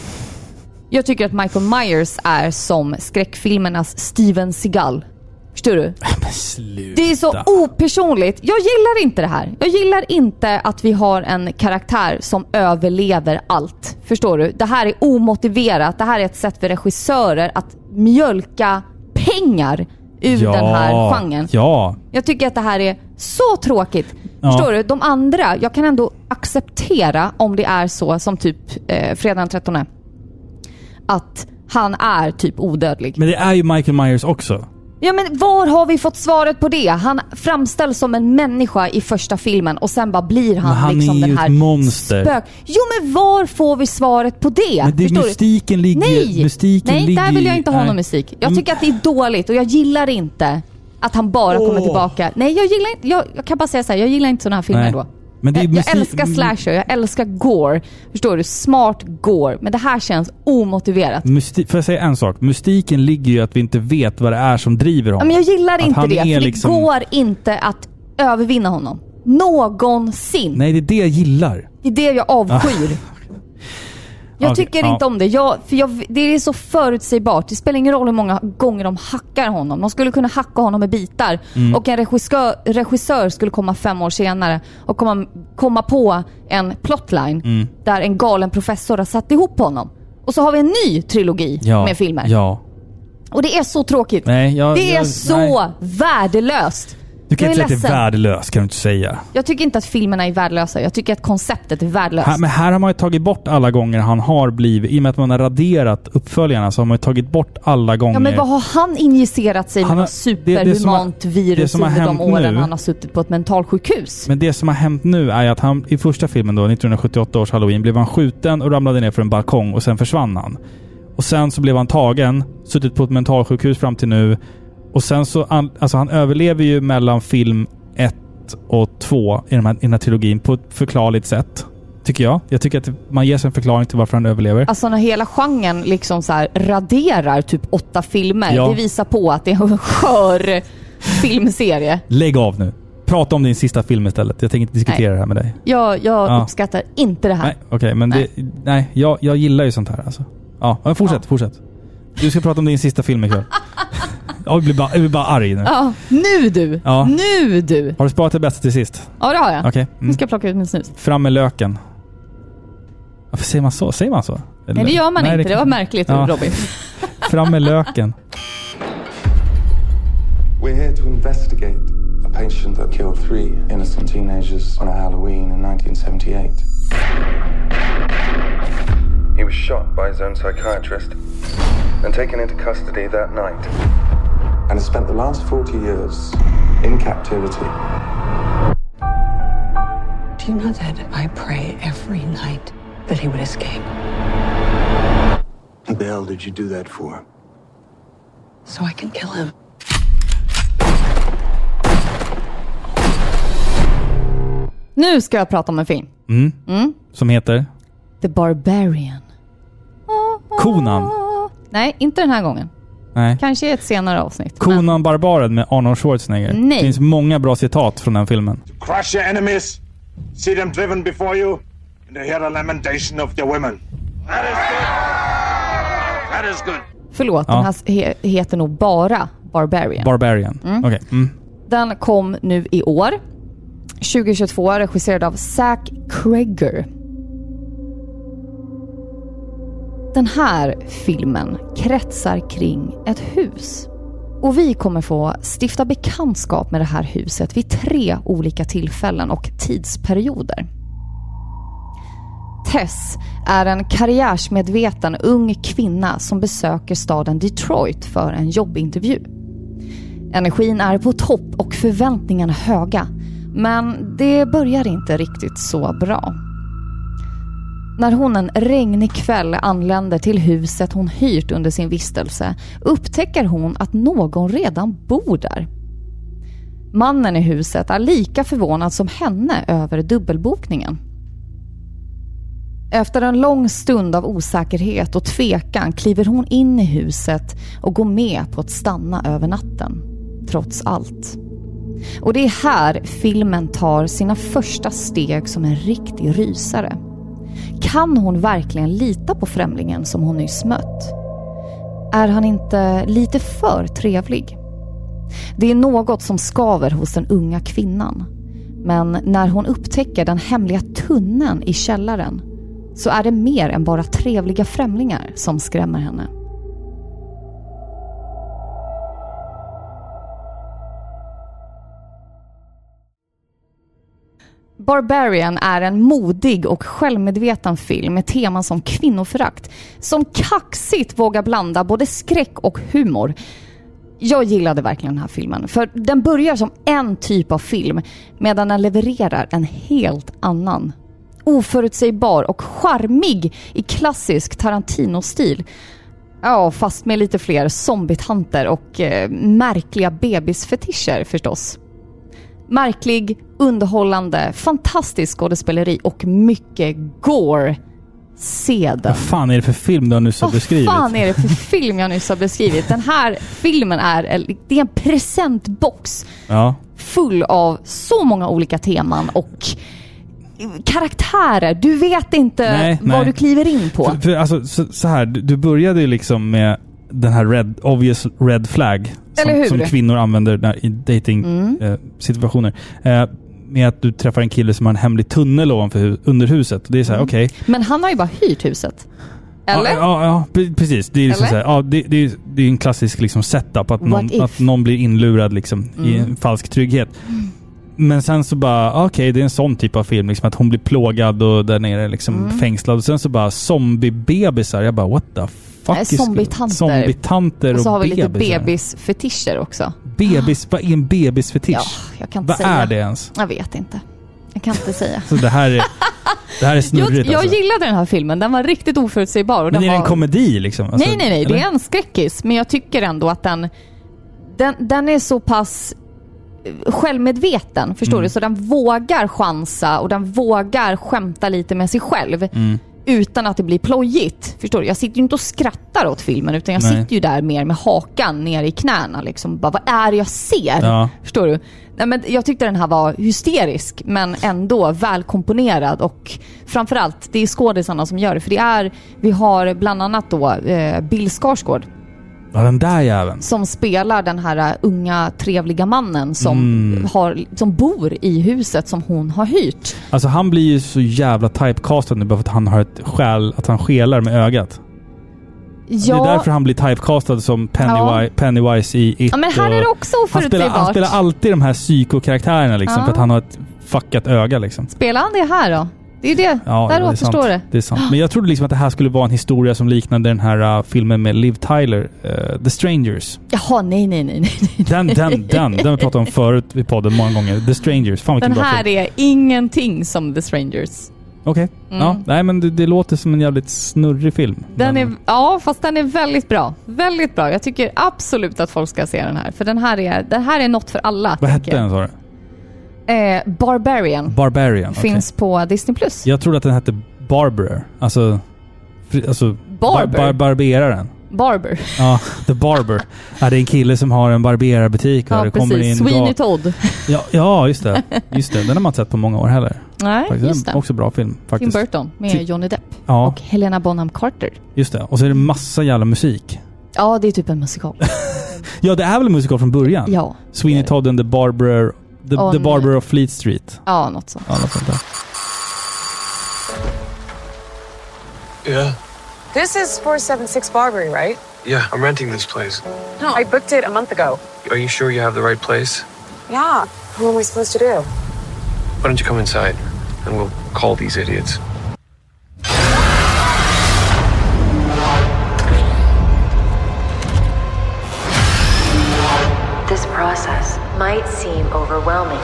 Jag tycker att Michael Myers är som skräckfilmernas Steven Seagal. Förstår du? Sluta. Det är så opersonligt. Jag gillar inte det här. Jag gillar inte att vi har en karaktär som överlever allt. Förstår du? Det här är omotiverat. Det här är ett sätt för regissörer att mjölka pengar ur ja. den här genren. Ja. Jag tycker att det här är så tråkigt. Ja. Förstår du? De andra, jag kan ändå acceptera om det är så som typ eh, fredag den 13. Att han är typ odödlig. Men det är ju Michael Myers också. Ja men var har vi fått svaret på det? Han framställs som en människa i första filmen och sen bara blir han, Men han liksom är den ju här ett monster. spök. Jo men var får vi svaret på det? Men det är Förstår du? mystiken ligger Nej! mystiken Nej, ligger där vill jag i- inte ha nej. någon musik. Jag tycker att det är dåligt och jag gillar inte att han bara kommer Åh. tillbaka. Nej, jag gillar inte, jag, jag kan bara säga så här, jag gillar inte sådana här filmer Nej. då. Men jag, jag älskar slasher, jag älskar gore. Förstår du? Smart gore. Men det här känns omotiverat. Mysti- får jag säga en sak? Mystiken ligger ju att vi inte vet vad det är som driver honom. men jag gillar Att inte det, för liksom- det går inte att övervinna honom. Någonsin. Nej, det är det jag gillar. Det är det jag avskyr. Jag Okej, tycker ja. inte om det. Jag, för jag, det är så förutsägbart. Det spelar ingen roll hur många gånger de hackar honom. De skulle kunna hacka honom i bitar. Mm. Och en regissör, regissör skulle komma fem år senare och komma, komma på en plotline Mm. där en galen professor har satt ihop honom. Och så har vi en ny trilogi Ja. med filmer. Ja. Och det är så tråkigt. Nej, jag, det är jag, så nej. värdelöst. Du kan jag inte säga att det är värdelöst, kan du inte säga. Jag tycker inte att filmerna är värdelösa. Jag tycker att konceptet är värdelöst. Här, men här har man ju tagit bort alla gånger han har blivit, i och med att man har raderat uppföljarna, så har man ju tagit bort alla gånger. Ja men vad har han injicerat sig med Han har- något det- det har- superhumant det virus som har under de åren nu- han har suttit på ett mentalsjukhus? Men det som har hänt nu är att han i första filmen då, 1978 års halloween, blev han skjuten och ramlade ner för en balkong och sen försvann han. Och sen så blev han tagen, suttit på ett mentalsjukhus fram till nu. Och sen så, alltså han överlever ju mellan film 1 och 2 i, de här, i den här trilogin på ett förklarligt sätt. Tycker jag. Jag tycker att man ger sig en förklaring till varför han överlever. Alltså när hela genren liksom så raderar typ åtta filmer, Ja. det visar på att det är en skör filmserie. Lägg av nu. Prata om din sista film istället. Jag tänker inte diskutera Nej. det här med dig. Jag, jag Ja. uppskattar inte det här. Nej, okej. men det... Nej, jag, jag gillar ju sånt här alltså. Ja, men fortsätt, fortsätt. Du ska prata om din sista film ikväll. jag, blir bara, jag blir bara arg nu. Ja, nu du! Ja. Nu du! Har du sparat det bästa till sist? Ja det har jag. Okej. Nu Mm. ska jag plocka ut min snus. Fram med löken. Varför säger man så? Säger man så? Nej det gör man inte, det, kan- var märkligt Ja. Robin. Fram med löken. We're here to investigate a patient that killed three innocent teenagers on a Halloween in 1978. He was shot by his own psychiatrist and taken into custody that night. And has spent the last 40 years in captivity. Do you know that I pray every night that he would escape? What the hell did you do that for? So I can kill him. Nu ska jag prata om en film. Mm. Mm. Som heter? The Barbarian. Konan. Nej, inte den här gången. Nej. Kanske i ett senare avsnitt. Konan Barbaren med Arnold Schwarzenegger. Nej. Det finns många bra citat från den filmen. Crush your enemies, see them driven before you, and to hear the lamentation of your women. That is good. That is good. Förlåt, Ja. den här he heter nog bara Barbarian. Barbarian. Mm. Okej. Mm. Den kom nu i år. 2022, regisserad av Zack Kreger. Den här filmen kretsar kring ett hus. Och vi kommer få stifta bekantskap med det här huset vid tre olika tillfällen och tidsperioder. Tess är en karriärsmedveten ung kvinna som besöker staden Detroit för en jobbintervju. Energin är på topp och förväntningarna höga Men det börjar inte riktigt så bra. När hon en regnig kväll anländer till huset hon hyrt under sin vistelse upptäcker hon att någon redan bor där. Mannen i huset är lika förvånad som henne över dubbelbokningen. Efter en lång stund av osäkerhet och tvekan kliver hon in i huset och går med på att stanna över natten, trots allt. Och det är här filmen tar sina första steg som en riktig rysare. Kan hon verkligen lita på främlingen som hon nyss mött? Är han inte lite för trevlig? Det är något som skaver hos den unga kvinnan. Men när hon upptäcker den hemliga tunneln i källaren så är det mer än bara trevliga främlingar som skrämmer henne. Barbarian är en modig och självmedveten film med teman som kvinnoförakt, som kaxigt vågar blanda både skräck och humor. Jag gillade verkligen den här filmen, för den börjar som en typ av film medan den levererar en helt annan. Oförutsägbar och charmig i klassisk Tarantino-stil. Ja, fast med lite fler zombietanter och eh, märkliga bebisfetischer förstås. Märklig, underhållande, fantastisk skådespeleri och mycket gore. Se den. Vad fan är det för film du har nyss har beskrivit? Vad fan är det för film jag nyss har beskrivit? Den här filmen är, det är en presentbox Ja. full av så många olika teman och karaktärer. Du vet inte Nej, vad nej. du kliver in på. För, för, alltså, så, så här, du, började ju liksom med den här red, obvious red flag som, som kvinnor använder när, i dating Mm. eh, situationer. Eh, med att du träffar en kille som har en hemlig tunnel ovanför hu- under huset. Det är så här, Mm. okej. Men han har ju bara hyrt huset. Eller? Ja, ja, ja pre- precis. Det är, liksom så här, ja, det, det, är, det är en klassisk liksom setup. Att någon, att någon blir inlurad liksom, i Mm. en falsk trygghet. Men sen så bara, ah, okej det är en sån typ av film. Liksom, att hon blir plågad och där nere liksom Mm. fängslad. Och sen så bara zombiebebisar. Jag bara what the fuck zombietanter. Zombietanter och, så har vi lite bebisfetischer också. Bebis, vad är en bebisfetisch? Ja, jag kan inte vad säga. är det ens? Jag vet inte. Jag kan inte säga. Så det här är, det här är Jag, snurrigt jag alltså. gillade den här filmen. Den var riktigt oförutsägbar. Och Men den är det en var... komedi liksom? Alltså, nej, nej, nej. Det eller? är en skräckis. Men jag tycker ändå att den, den, den är så pass eh, självmedveten, förstår Mm. du? Så den vågar chansa och den vågar skämta lite med sig själv. Mm. Utan att det blir plojigt. Förstår du? Jag sitter ju inte och skrattar åt filmen utan jag Nej. sitter ju där mer med hakan ner i knäna. Liksom. Bara, vad är det jag ser? Ja. Förstår du? Nej, men jag tyckte den här var hysterisk men ändå välkomponerad och framförallt det är skådisarna som gör det. För det är, vi har bland annat då eh, Bill Skarsgård Ja, den där jäveln. som spelar den här eh, unga trevliga mannen som, Mm. har, som bor i huset som hon har hyrt. Alltså han blir ju så jävla typecastad nu bara för att han har ett skäl, att han skelar med ögat. Det är därför han blir typecastad som Pennywise, Ja. Pennywise i It. Ja, men här är det också han spelar, han spelar alltid de här psykokaraktärerna liksom, Ja. för att han har ett fuckat öga liksom. Spelar han det här då? Det är det. Ja, Där återstår det. Det är sant. Men jag trodde liksom att det här skulle vara en historia som liknade den här uh, filmen med Liv Tyler, uh, The Strangers. Jaha, nej, nej, nej. nej. Den, den, den, den vi pratat om förut i podden många gånger. The Strangers. Fan vilken Den här film. är ingenting som The Strangers. Okej. Mm. Ja, nej men det, det låter som en jävligt snurrig film. Den men, är, ja, fast den är väldigt bra. Väldigt bra. Jag tycker absolut att folk ska se den här. För den här är, den här är något för alla. Vad hette den sa du? Eh, Barbarian. Barbarian. Finns på Disney+. Plus. Jag trodde att den hette Barberer. Alltså... fri- Alltså... Barber? Bar, barberaren. Barber. Ja, The Barber. ja, det är en kille som har en barberarbutik. Ja, det kommer precis. in Sweeney Todd. Ja, ja, just det. Just det. Den har man inte sett på många år heller. Nej, Faktiskt. just det. Också bra film Tim faktiskt. Burton med Johnny Depp. Ja, Och Helena Bonham Carter. just det. Och så är det massa jävla musik. Ja, det är typ en musikal. Ja, det är väl en musikal från början? Ja. Sweeney Todd and the Barber... The, On- the Barber of Fleet Street. Ja, något sånt. Ja, något sånt där. Yeah. This is 476 Barbary, right? Yeah, I'm renting this place. No. I booked it a month ago. Are you sure you have the right place? Yeah. Who am I supposed to do? Why don't you come inside and we'll call these idiots? Process might seem overwhelming.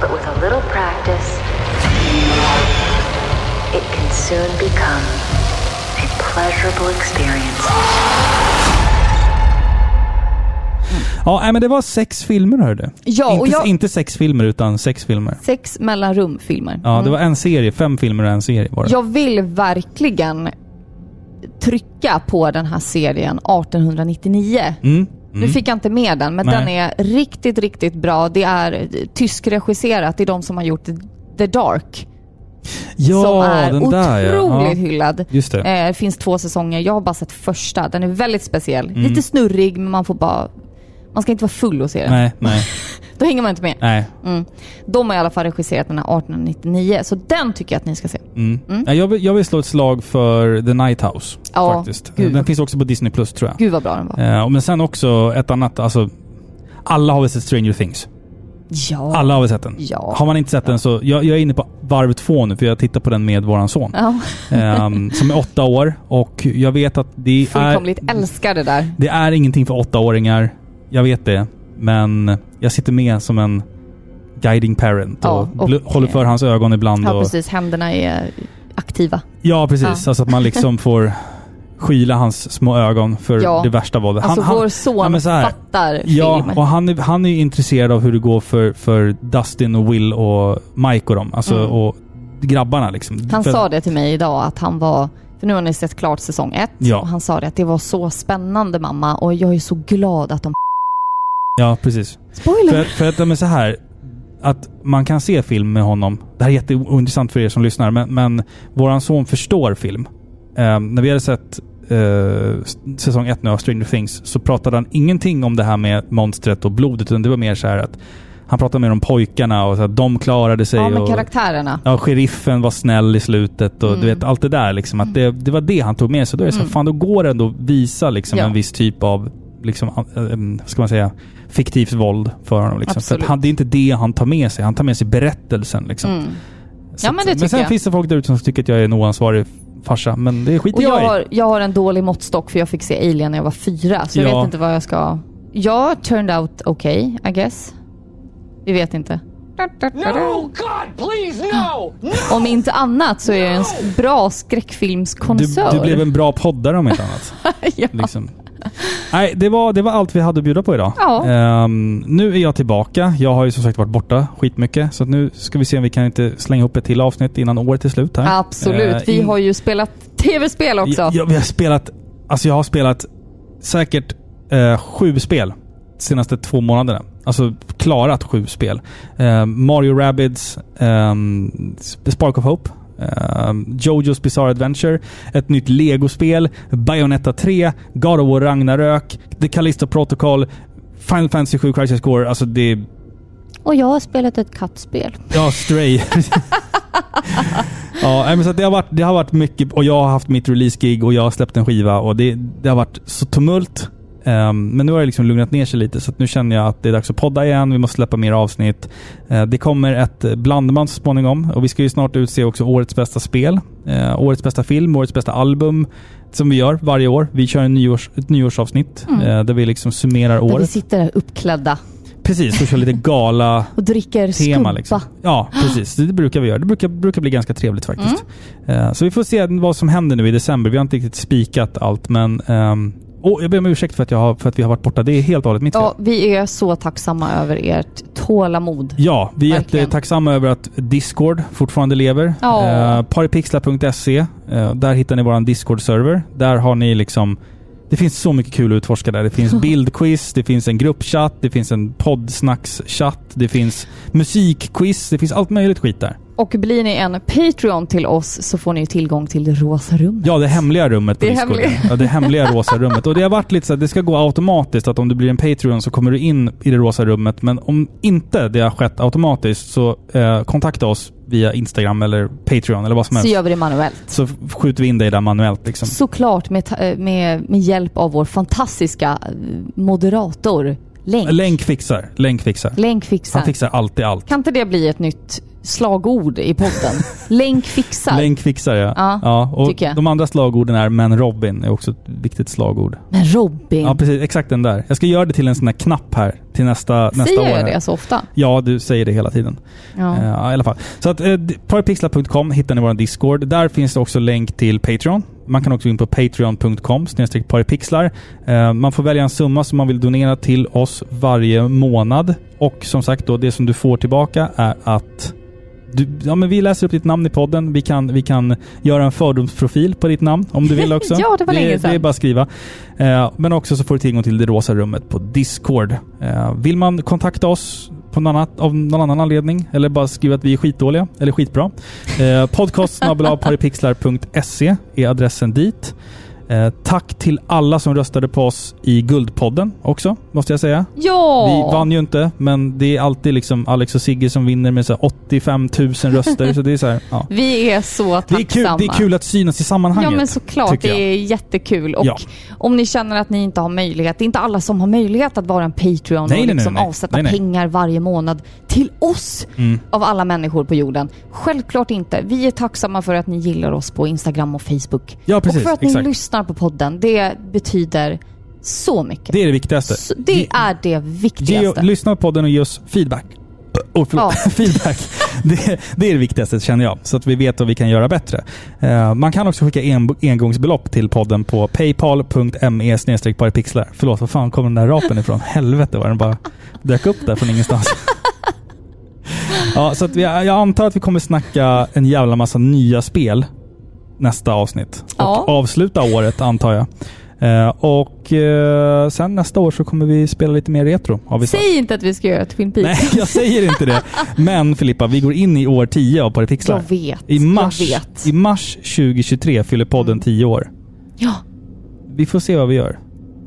But with a little practice, it can soon become a pleasurable experience. Ja, men det var sex filmer hörde Ja, och inte, jag- inte sex filmer, utan sex filmer. Sex mellanrum-filmer. Ja, det Mm. var en serie. Fem filmer och en serie var det. Jag vill verkligen trycka på den här serien 1899. Mm. Nu Mm. fick jag inte med den, men Nej. den är riktigt, riktigt bra. Det är tyskregisserat. Det är de som har gjort The Dark. ja, som är den otroligt där ja. ja. hyllad. Just det. Eh, finns två säsonger. Jag har bara sett första. Den är väldigt speciell. Mm. Lite snurrig, men man får bara... Man ska inte vara full och se den. Nej, nej, Då hänger man inte med. nej. Mm. De har i alla fall regisserat den här 1899, så den tycker jag att ni ska se. Mm. Mm. Ja, Jag, vill, jag vill slå ett slag för The Night House. Ja, faktiskt. gud. Den finns också på Disney Plus tror jag. Gud vad bra den var. Eh, men sen också ett annat, alltså... Alla har väl sett Stranger Things? Ja. Alla har väl sett den? Ja. Har man inte sett den så... Jag, jag är inne på varv två nu, för jag tittar på den med våran son. Ja. Ehm, som är åtta år. Och jag vet att det är... Fullkomligt älskar det där. Det är ingenting för åttaåringar. Jag vet det. Men jag sitter med som en guiding parent och, Ja, och- håller för hans ögon ibland. Ja, och, precis. Händerna är aktiva. Ja, precis. Ja. Alltså att man liksom får skyla hans små ögon för Ja. det värsta våldet. Alltså vår son så här, fattar Ja, film. och han är, han är ju intresserad av hur det går för, för Dustin och Will och Mike och dem. Alltså, Mm. och grabbarna liksom. Han För- sa det till mig idag att han var, för nu har ni sett klart säsong ett, Ja. och han sa det att det var så spännande mamma och jag är så glad att de... Ja, precis. Spoiler! För, för att, men så här, att man kan se film med honom. Det här är jätteointressant för er som lyssnar, men, men våran son förstår film. Eh, när vi hade sett eh, säsong ett nu av Stranger Things så pratade han ingenting om det här med monstret och blodet, utan det var mer så här att han pratade mer om pojkarna och så att de klarade sig. Ja, med och, karaktärerna. Ja, sheriffen var snäll i slutet och Mm. du vet allt det där liksom. Att det, det var det han tog med sig. Då är det så här, Mm. fan då går det ändå att visa liksom Ja. en viss typ av, liksom, äh, äh, ska man säga, fiktivt våld för honom. Liksom. För han, det är inte det han tar med sig. Han tar med sig berättelsen liksom. Mm. Så Ja, men det men sen jag. finns det folk där ute som tycker att jag är en oansvarig farsa. Men det skiter jag jag i. har, jag har en dålig måttstock för jag fick se Alien när jag var fyra, så jag Ja. vet inte vad jag ska... Jag turned out okay, I guess. Vi vet inte. No, God, please, no! no! Om inte annat så är jag en bra skräckfilmskonnässör. Du, du blev en bra poddare om inte annat. ja. liksom. Nej, det var, det var allt vi hade att bjuda på idag. Ja. Ehm, nu är jag tillbaka. Jag har ju som sagt varit borta skitmycket. Så nu ska vi se om vi kan inte slänga upp ett till avsnitt innan året är slut här. Absolut. Eh, Vi in- har ju spelat tv-spel också. Ja, ja, vi har spelat... Alltså jag har spelat säkert eh, sju spel de senaste två månaderna. Alltså klarat sju spel. Eh, Mario Rabbids, um, Spark of Hope, eh, Jojo's Bizarre Adventure, ett nytt Lego-spel, Bayonetta 3, God of War Ragnarök, The Callisto Protocol, Final Fantasy 7 Crisis Core. Alltså det... Och jag har spelat ett kattspel. Ja, Stray. ja, men så det, har varit, det har varit mycket och jag har haft mitt release-gig och jag har släppt en skiva och det, det har varit så tumult. Ehm, men nu har det liksom lugnat ner sig lite så nu känner jag att det är dags att podda igen. Vi måste släppa mer avsnitt. Eh, det kommer ett blandband så småningom och vi ska ju snart utse också årets bästa spel, eh, årets bästa film, årets bästa album som vi gör varje år. Vi kör en nyårs, ett nyårsavsnitt Mm. eh, där vi liksom summerar Där vi året. sitter där uppklädda Precis, och kör lite gala och dricker tema. Liksom. Ja, precis. Det brukar vi göra. Det brukar, brukar bli ganska trevligt faktiskt. Eh, så vi får se vad som händer nu i december. Vi har inte riktigt spikat allt, men... ehm, och jag ber om ursäkt för att, jag har, för att vi har varit borta. Det är helt och hållet mitt fel. Ja, vi är så tacksamma över ert tålamod. Ja, vi är Verkligen. jättetacksamma över att Discord fortfarande lever. Ja. Eh, paripixlar.se. Eh, där hittar ni våran Discord-server. Där har ni liksom... Det finns så mycket kul att utforska där. Det finns bildquiz, det finns en gruppchatt, det finns en poddsnackschatt, det finns musikquiz, det finns allt möjligt skit där. Och blir ni en Patreon till oss så får ni tillgång till det rosa rummet. Ja, det hemliga rummet på Det Discord. hemliga. Ja, det hemliga rosa rummet. Och det har varit lite så att det ska gå automatiskt att om du blir en Patreon så kommer du in i det rosa rummet. Men om inte det har skett automatiskt så eh, kontakta oss via Instagram eller Patreon eller vad som Så helst. gör vi det manuellt. Så skjuter vi in dig där manuellt liksom. Såklart med, eh, med, med hjälp av vår fantastiska eh, moderator Länk. Länk fixar. Länk fixar. Länk fixar. Han fixar alltid allt. Kan inte det bli ett nytt slagord i podden. Länk fixar. Länk fixar ja. Ja, och tycker jag. De andra slagorden är Men Robin är också ett viktigt slagord. Men Robin, Ja, precis. Exakt den där. Jag ska göra det till en sån här knapp här till nästa, nästa år. säger jag det så ofta? Ja, du säger det hela tiden. Ja. Ja, i alla fall. Så att eh, parapixlar.com hittar ni vår Discord. Där finns det också länk till Patreon. Man kan också gå in på patreon.com snedstreck parapixlar. Eh, Man får välja en summa som man vill donera till oss varje månad. Och som sagt då, det som du får tillbaka är att du, ja, men vi läser upp ditt namn i podden. Vi kan, vi kan göra en fördomsprofil på ditt namn om du vill också. Ja, det var länge sedan. Det är bara att skriva. Eh, men också så får du tillgång till det rosa rummet på Discord. Eh, vill man kontakta oss på någon annat, av någon annan anledning eller bara skriva att vi är skitdåliga eller skitbra. Eh, podcast är adressen dit. Eh, tack till alla som röstade på oss i Guldpodden också, måste jag säga. Ja! Vi vann ju inte, men det är alltid liksom Alex och Sigge som vinner med så här 85 000 röster. så det är så här, ja. Vi är så det, tacksamma. är kul, det är kul att synas i sammanhanget. Ja men såklart, det är jättekul. Och Ja. om ni känner att ni inte har möjlighet, det är inte alla som har möjlighet att vara en Patreon Nej, och liksom nej, nej. avsätta Nej, nej. pengar varje månad till oss Mm. av alla människor på jorden. Självklart inte. Vi är tacksamma för att ni gillar oss på Instagram och Facebook. Ja, precis. och för att ni Exakt. lyssnar på podden. Det betyder så mycket. Det är det viktigaste. Så det är det Ge, viktigaste. lyssna på podden och ge oss feedback. Oh, förlåt. feedback. Det, det är det viktigaste känner jag. Så att vi vet vad vi kan göra bättre. Eh, man kan också skicka en, engångsbelopp till podden på paypal.me parapixlar. Förlåt, var fan kom den där rapen ifrån? Helvete vad den bara dök upp där från ingenstans. ja, så att vi, jag antar att vi kommer snacka en jävla massa nya spel nästa avsnitt. Och Ja. avsluta året antar jag. Eh, och eh, sen nästa år så kommer vi spela lite mer retro. Har vi sagt. Säg inte att vi ska göra Twin Peaks. Nej, jag säger inte det. Men Filippa, vi går in i år 10 av Parapixlar. Jag vet. I mars, Jag vet. I mars 2023 fyller podden 10 år. Ja, Vi får se vad vi gör.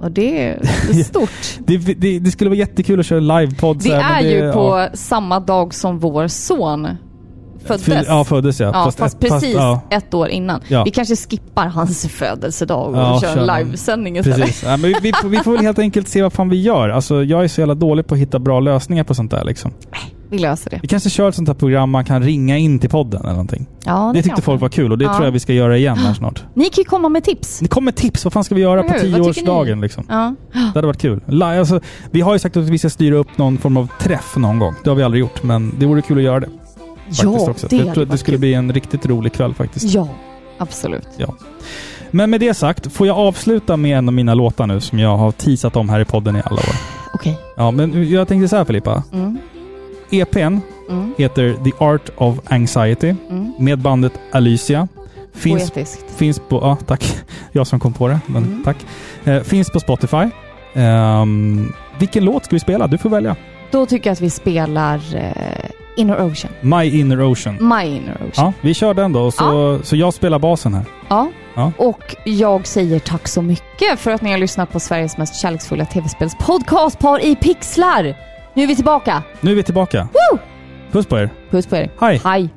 och det är stort. Det, det, det skulle vara jättekul att köra livepodd. Det här, är ju på ja. samma dag som vår son föddes. Fyll- ja, föddes, ja. Ja, Fast fast, ett- fast- precis ja. ett år innan. Ja. Vi kanske skippar hans födelsedag och Ja, kör en livesändning istället. Precis. Ja, men vi, vi, får- vi får väl helt enkelt se vad fan vi gör. Alltså, jag är så jävla dålig på att hitta bra lösningar på sånt där. Liksom. Vi löser det. Vi kanske kör ett sånt här program man kan ringa in till podden eller någonting. Ja, Det tyckte kanske. folk var kul och det tror jag vi ska göra igen här snart. Ni kan ju komma med tips. Det kommer tips. Vad fan ska vi göra på tioårsdagen ni? liksom? Ja. Det hade varit kul. Alltså, vi har ju sagt att vi ska styra upp någon form av träff någon gång. Det har vi aldrig gjort, men det vore kul att göra det. Faktiskt Ja, också. det jag tror att det skulle kul. bli en riktigt rolig kväll faktiskt. Ja, absolut. Ja. Men med det sagt, får jag avsluta med en av mina låtar nu som jag har teasat om här i podden i alla år. Okej. Ja, men jag tänkte så här Filippa. Mm. EPn Mm. heter The Art of Anxiety Mm. med bandet Alicia. Finns, Poetiskt. finns på... Ja, tack. Jag som kom på det, men Mm. tack. Eh, finns på Spotify. Ehm, vilken låt ska vi spela? Du får välja. Då tycker jag att vi spelar eh, Inner Ocean. My Inner Ocean. My Inner Ocean. Ja, vi kör den då. Så, så jag spelar basen här. Ja. Ja. Och jag säger tack så mycket för att ni har lyssnat på Sveriges mest kärleksfulla tv-spelspodcast Par i pixlar. Nu är vi tillbaka. Nu är vi tillbaka. Woo! Puss på er. Puss på er. Hej. Hej.